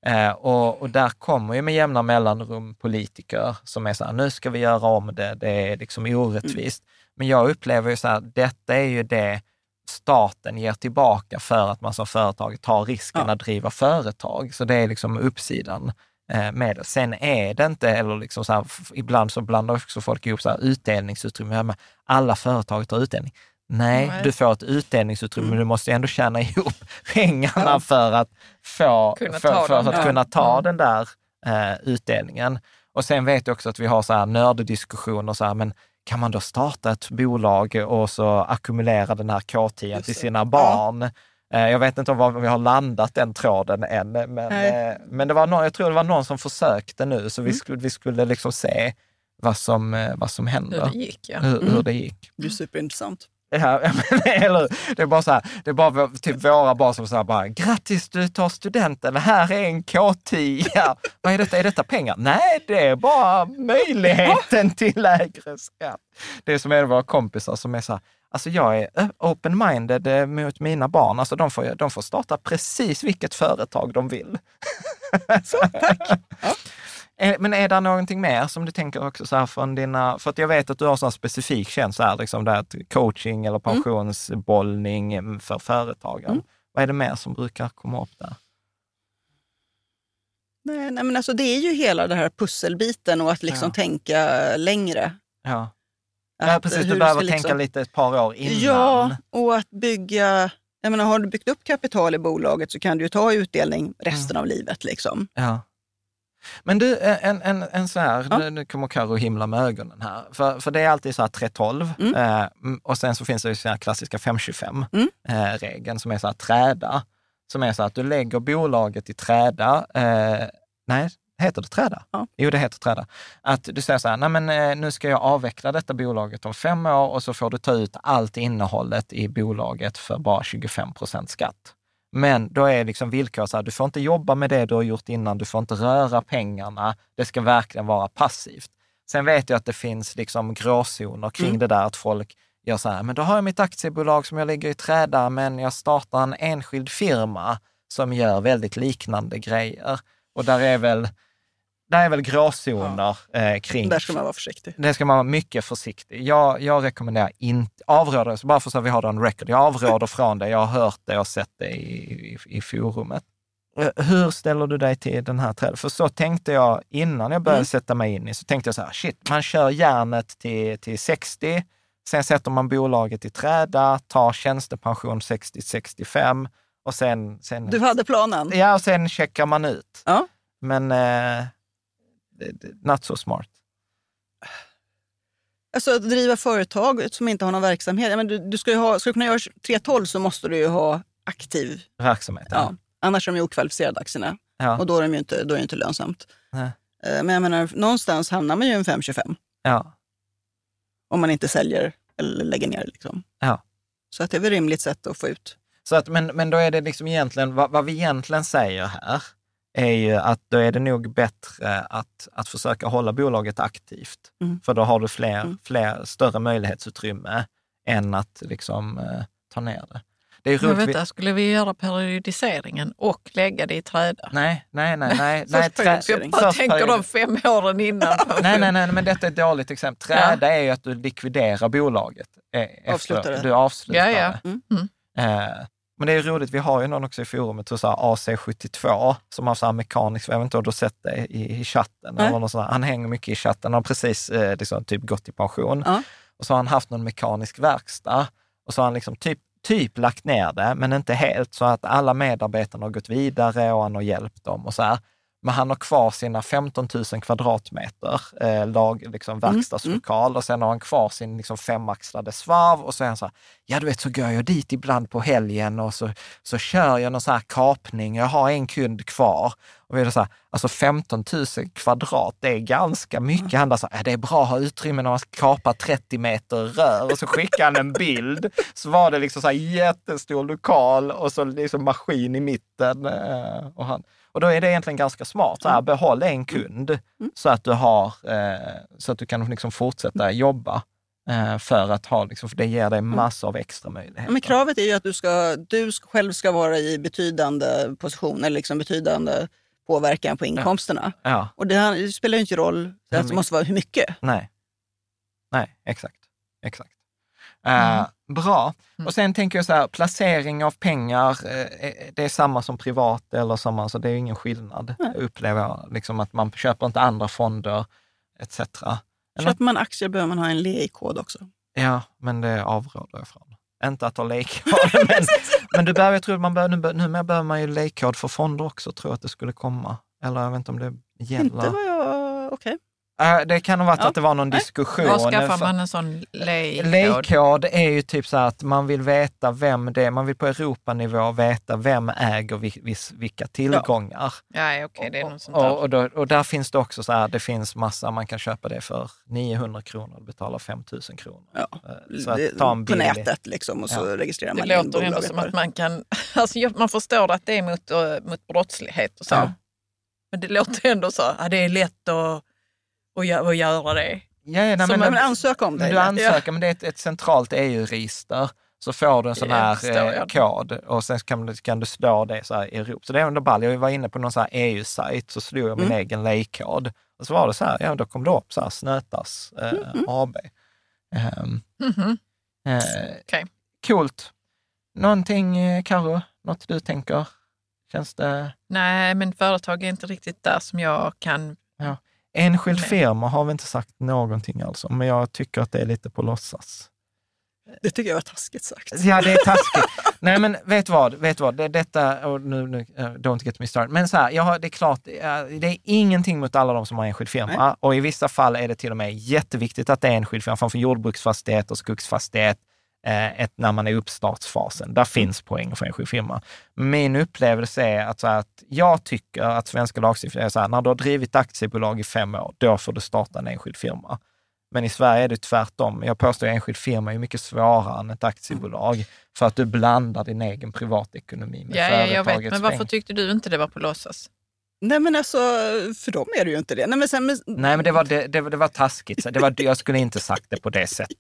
Eh, och, och där kommer ju med jämna mellanrum politiker som är så här, nu ska vi göra om det, det är liksom orättvist. Men jag upplever ju så här, detta är ju det staten ger tillbaka för att man som företag tar risken Ja. att driva företag. Så det är liksom uppsidan eh, med det. Sen är det inte, eller liksom så här, ibland så blandar också folk ihop så här, utdelningsutrymme. Men Alla företag tar utdelning. Nej, Nej. du får ett utdelningsutrymme, men du måste ändå tjäna ihop pengarna Ja. för att få, Kunna för, för att kunna ta Mm. den där eh, utdelningen. Och sen vet jag också att vi har så här nörddiskussioner, så här, men kan man då starta ett bolag och så ackumulera den här K10 Just till sina barn? Eh, Jag vet inte om vi har landat den tråden än, men, Nej. eh, men det var någon, jag tror det var någon som försökte nu, så vi Mm. skulle, vi skulle liksom se vad som, eh, vad som Hur händer. det gick ja. Hur, hur Mm. det gick. Det är superintressant. Ja, eller? Det är bara så här, det är bara typ våra barn som säger bara, grattis du tar studenten, här är en K10. Vad är detta? Är detta pengar? Nej, det är bara möjligheten till lägre skatt. Det är som en av våra kompisar som är så här, alltså jag är ö- open-minded eh, mot mina barn. Alltså de får, de får starta precis vilket företag de vill. så, tack. Men är det någonting mer som du tänker också så här från dina, för att jag vet att du har sån specifik tjänst här, liksom det coaching eller pensionsbollning mm, för företagen. Mm. Vad är det mer som brukar komma upp där? Nej, nej, men alltså det är ju hela den här pusselbiten och att liksom Ja. tänka längre. Ja, ja precis, du behöver tänka liksom- lite ett par år innan. Ja, och att bygga... Jag menar, har du byggt upp kapital i bolaget så kan du ju ta utdelning resten av livet. Liksom. Ja. Men du, en, en, en så här, Ja. nu, nu kommer Karo himla med ögonen här, för, för det är alltid så här 312 Mm. eh, och sen så finns det ju så här klassiska 525 Mm. eh, som är så här träda, som är så att du lägger bolaget i träda, eh, nej, heter det träda? Ja. Jo, det heter träda. Att du säger så här, nej men eh, nu ska jag avveckla detta bolaget om fem år och så får du ta ut allt innehållet i bolaget för bara 25 procent skatt. Men då är liksom villkor så här, du får inte jobba med det du har gjort innan, du får inte röra pengarna, det ska verkligen vara passivt. Sen vet jag att det finns liksom gråzoner kring Mm. det där att folk gör så här, men då har jag mitt aktiebolag som jag lägger i träda, men jag startar en enskild firma som gör väldigt liknande grejer. Och där är väl, där är väl gråzoner eh, kring... Där ska man vara försiktig. Det ska man vara mycket försiktig. Jag, jag rekommenderar inte, avråder, bara för så att vi har det on record, jag avråder från det. Jag har hört det och sett det i, i, i forumet. Eh, Hur ställer du dig till den här träden? För så tänkte jag innan jag började Mm. sätta mig in i, så tänkte jag så här, shit, man kör järnet till, till 60, sen sätter man bolaget i träda, tar tjänstepension 60-65 och sen, sen, Du hade planen? ja, och sen checkar man ut. Ja. Men eh, not so smart. Alltså att driva företag som inte har någon verksamhet. Ja, men du, du ska, ju ha, ska du kunna göra 3.12 så måste du ju ha aktiv. Verksamhet. Ja. Annars är de ju okvalificerade aktierna Ja. och då är, de ju inte, då är det inte lönsamt. Nej. Eh, Men jag menar, någonstans hamnar man ju i en 5,25 Ja. om man inte säljer eller lägger ner. Liksom. Ja. Så att det är väl ett rimligt sätt att få ut. Så att, men, men då är det liksom egentligen, vad, vad vi egentligen säger här, är ju att då är det nog bättre att, att försöka hålla bolaget aktivt. Mm. För då har du fler, Mm. fler, större möjlighetsutrymme än att liksom eh, ta ner det. Det är roligt. vänta, skulle vi göra periodiseringen och lägga det i träda? Nej, nej, nej. nej, nej trä-. Jag först tänker de fem åren innan. Nej, nej, nej, men detta är ett dåligt exempel. Träda är ju att du likviderar bolaget. eh, efter- Avslutar det. Du avslutar Ja, ja. det. Mm. Mm. Eh, men det är roligt, vi har ju någon också i forumet, så så här AC72, som har så här mekanisk, jag vet inte om du har sett det i, i chatten, eller någon sån här, han hänger mycket i chatten, han har precis eh, liksom, typ gått i pension. Ja. Och så har han haft någon mekanisk verkstad och så har han liksom typ, typ lagt ner det, men inte helt, så att alla medarbetarna har gått vidare och han har hjälpt dem och så här. Men han har kvar sina 15 000 kvadratmeter eh, lag, liksom verkstadslokal och sen har han kvar sin liksom, femaxlade svarv och så är han så här, ja du vet så går jag dit ibland på helgen och så, så kör jag någon så här kapning, jag har en kund kvar. Och vi är så här, alltså 15 000 kvadrat, det är ganska mycket. Han bara så här, "Ja, det är bra att ha utrymme när man ska kapa 30 meter rör. Och så skickade han en bild, så var det liksom så här jättestor lokal och så liksom maskin i mitten. eh, Och, han, och då är det egentligen ganska smart, så här, behåll en kund så att du har, eh, så att du kan liksom fortsätta jobba. Eh, För att ha, liksom, för det ger dig massor av extra möjligheter. Men kravet är ju att du, ska, du själv ska vara i betydande position eller liksom betydande påverkan på inkomsterna. Ja, Och det, det spelar ju inte roll, det måste vara hur mycket. nej. Nej, exakt. exakt. Eh, Bra. Och sen tänker jag så här, placering av pengar, eh, det är samma som privat eller samma, så det är ingen skillnad. Jag upplever jag, liksom att man köper inte andra fonder etc. Eller? Köper man aktier behöver man ha en LEI-kod också. Ja, men det avråder jag från. Inte att ha leykod, men, men du behöver, jag tror man behöver, nu, numera behöver man ju leykod för fonder också, tror jag att det skulle komma. Eller jag vet inte om det gäller. Inte vad jag... Okej. Äh, det kan ha varit Ja. att det var någon diskussion. Var skaffar man en sån lejkod? Lejkod är ju typ så att man vill veta vem det är, man vill på Europanivå veta vem äger vi- vilka tillgångar. Ja, okej, det är något sånt där. Och, och, då, och där finns det också så här, det finns massa, man kan köpa det för 900 kronor och betala 5000 kronor. Ja. Eh, Så Det- att ta en på nätet liksom och så Ja. registrerar Det man in låter ändå som att det. man kan... Alltså, man förstår att det är mot, eh, mot brottslighet och så. Ja. Men det låter ändå så, ja, det är lätt att, att, göra, att göra det. Ja, ja, nej, Så men, man ansöka om det. du ansöker, men det är ett, ett centralt EU-register. Så får du en sån Ja, här eh, kod och sen kan du, kan du slå det så här i Europa. Så det är ändå ball. Jag var inne på någon EU-sajt, så slog jag min Mm. egen lejkod. Och så var det så här, ja då kom det upp så här Snötas eh, Mm, AB. Ehm, Mhm. eh, Okej. Coolt. Någonting, eh, Karo, något du tänker? Känns det... Nej, men företag är inte riktigt där som jag kan... Enskild Nej. firma har vi inte sagt någonting alls om, men jag tycker att det är lite på låtsas. Det tycker jag var taskigt sagt. Ja, det är taskigt. Nej, men vet vad? Vet vad? Det, detta, och nu, nu, eh, don't get me started. Men så här, jag har, det är klart, eh, det är ingenting mot alla de som har enskild firma. Nej. Och i vissa fall är det till och med jätteviktigt att det är enskild firma, framför jordbruksfastighet och skogsfastighet, ett, när man är i uppstartsfasen. Där finns poäng för enskild firma. Min upplevelse är att, så här, att jag tycker att svenska lagstiftningen är så här, när du har drivit aktiebolag i fem år, då får du starta en enskild firma. Men i Sverige är det tvärtom. Jag påstår att enskild firma är mycket svårare än ett aktiebolag för att du blandar din egen privatekonomi med Ja, ja, jag vet. företagets Men varför tyckte du inte det var på låtsas? Nej men alltså, för dem är det ju inte det. Nej men, sen, men, Nej, men det var, det, det, var- det var taskigt. Det var, jag skulle inte sagt det på det sättet.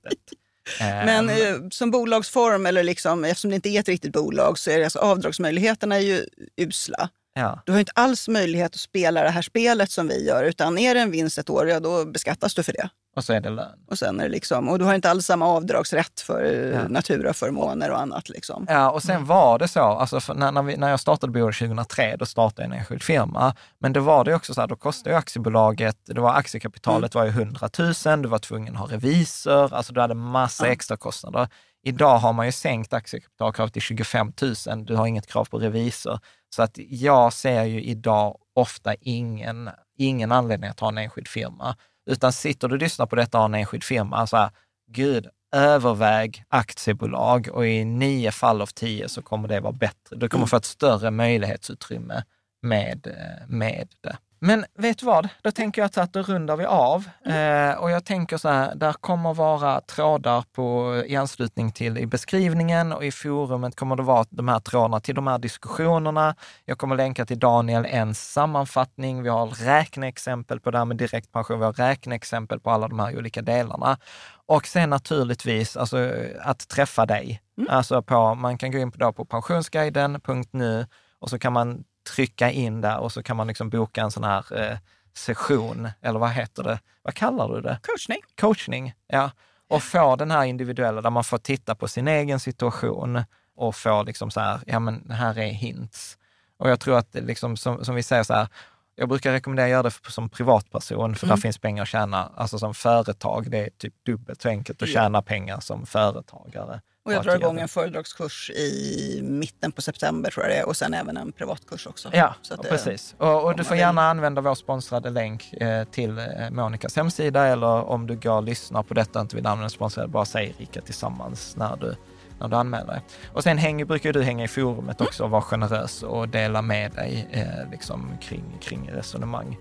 Men Ehm, eh, som bolagsform, eller liksom, eftersom det inte är ett riktigt bolag, så är det alltså, avdragsmöjligheterna är ju usla. ja. Du har inte alls möjlighet att spela det här spelet som vi gör, utan är det en vinst ett år, ja då beskattas du för det. Och så är det lön. Och, sen är det liksom, och du har inte alls samma avdragsrätt för eh, Ja. naturaförmåner och annat. Liksom. Ja, och sen var det så, alltså när, när, vi, när jag startade bolaget 2003, då startade jag en enskild firma. Men det var det också så här, då kostade aktiebolaget, det var aktiekapitalet var ju 100 000, du var tvungen att ha revisor, alltså du hade massa Ja. extra kostnader. Idag har man ju sänkt aktiekapitalkravet till 25 000, du har inget krav på revisor. Så att jag ser ju idag ofta ingen, ingen anledning att ha en enskild firma. Utan sitter du och lyssnar på detta och har en enskild firma, så här, gud, överväg aktiebolag och i nio fall av tio så kommer det vara bättre. Du kommer få ett större möjlighetsutrymme med, eh, med det. Men vet du vad? Då tänker jag att då rundar vi av. Eh, och jag tänker så här, där kommer vara trådar på, i anslutning till i beskrivningen och i forumet kommer det vara de här trådarna till de här diskussionerna. Jag kommer länka till Daniel Ens sammanfattning. Vi har räkneexempel på det här med direktpension. Vi har räkneexempel på alla de här olika delarna. Och sen naturligtvis alltså, att träffa dig. Alltså på, man kan gå in på, då på pensionsguiden.nu och så kan man trycka in där och så kan man liksom boka en sån här eh, session, eller vad heter det? Vad kallar du det? Coachning. Coachning, ja. Och få den här individuella där man får titta på sin egen situation och få liksom så här, ja men här är hints. Och jag tror att liksom, som, som vi säger så här, jag brukar rekommendera att göra det som privatperson, för där Mm. finns pengar att tjäna. Alltså som företag, det är typ dubbelt så enkelt att tjäna pengar som företagare. Och jag drar igång en föredragskurs i mitten på september tror jag det är. Och sen även en privatkurs också. Ja, det- precis. Och, och du får vill. gärna använda vår sponsrade länk eh, till eh, Monikas hemsida eller om du går och lyssnar på detta och inte vill använda sponsrad, bara säg Rika Tillsammans när du, när du anmäler dig. Och sen hänger, brukar du hänga i forumet också och vara generös och dela med dig eh, liksom kring, kring resonemang.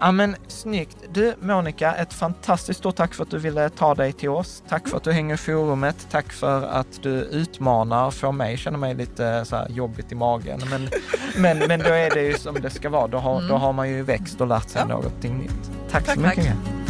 Ja men snyggt. Du Monica, ett fantastiskt stort tack för att du ville ta dig till oss. Tack för att du hänger i forumet. Tack för att du utmanar får mig känna mig lite så här jobbigt i magen. Men, men, men då är det ju som det ska vara. Då har, då har man ju växt och lärt sig någonting nytt. Tack, Tack, så mycket. tack.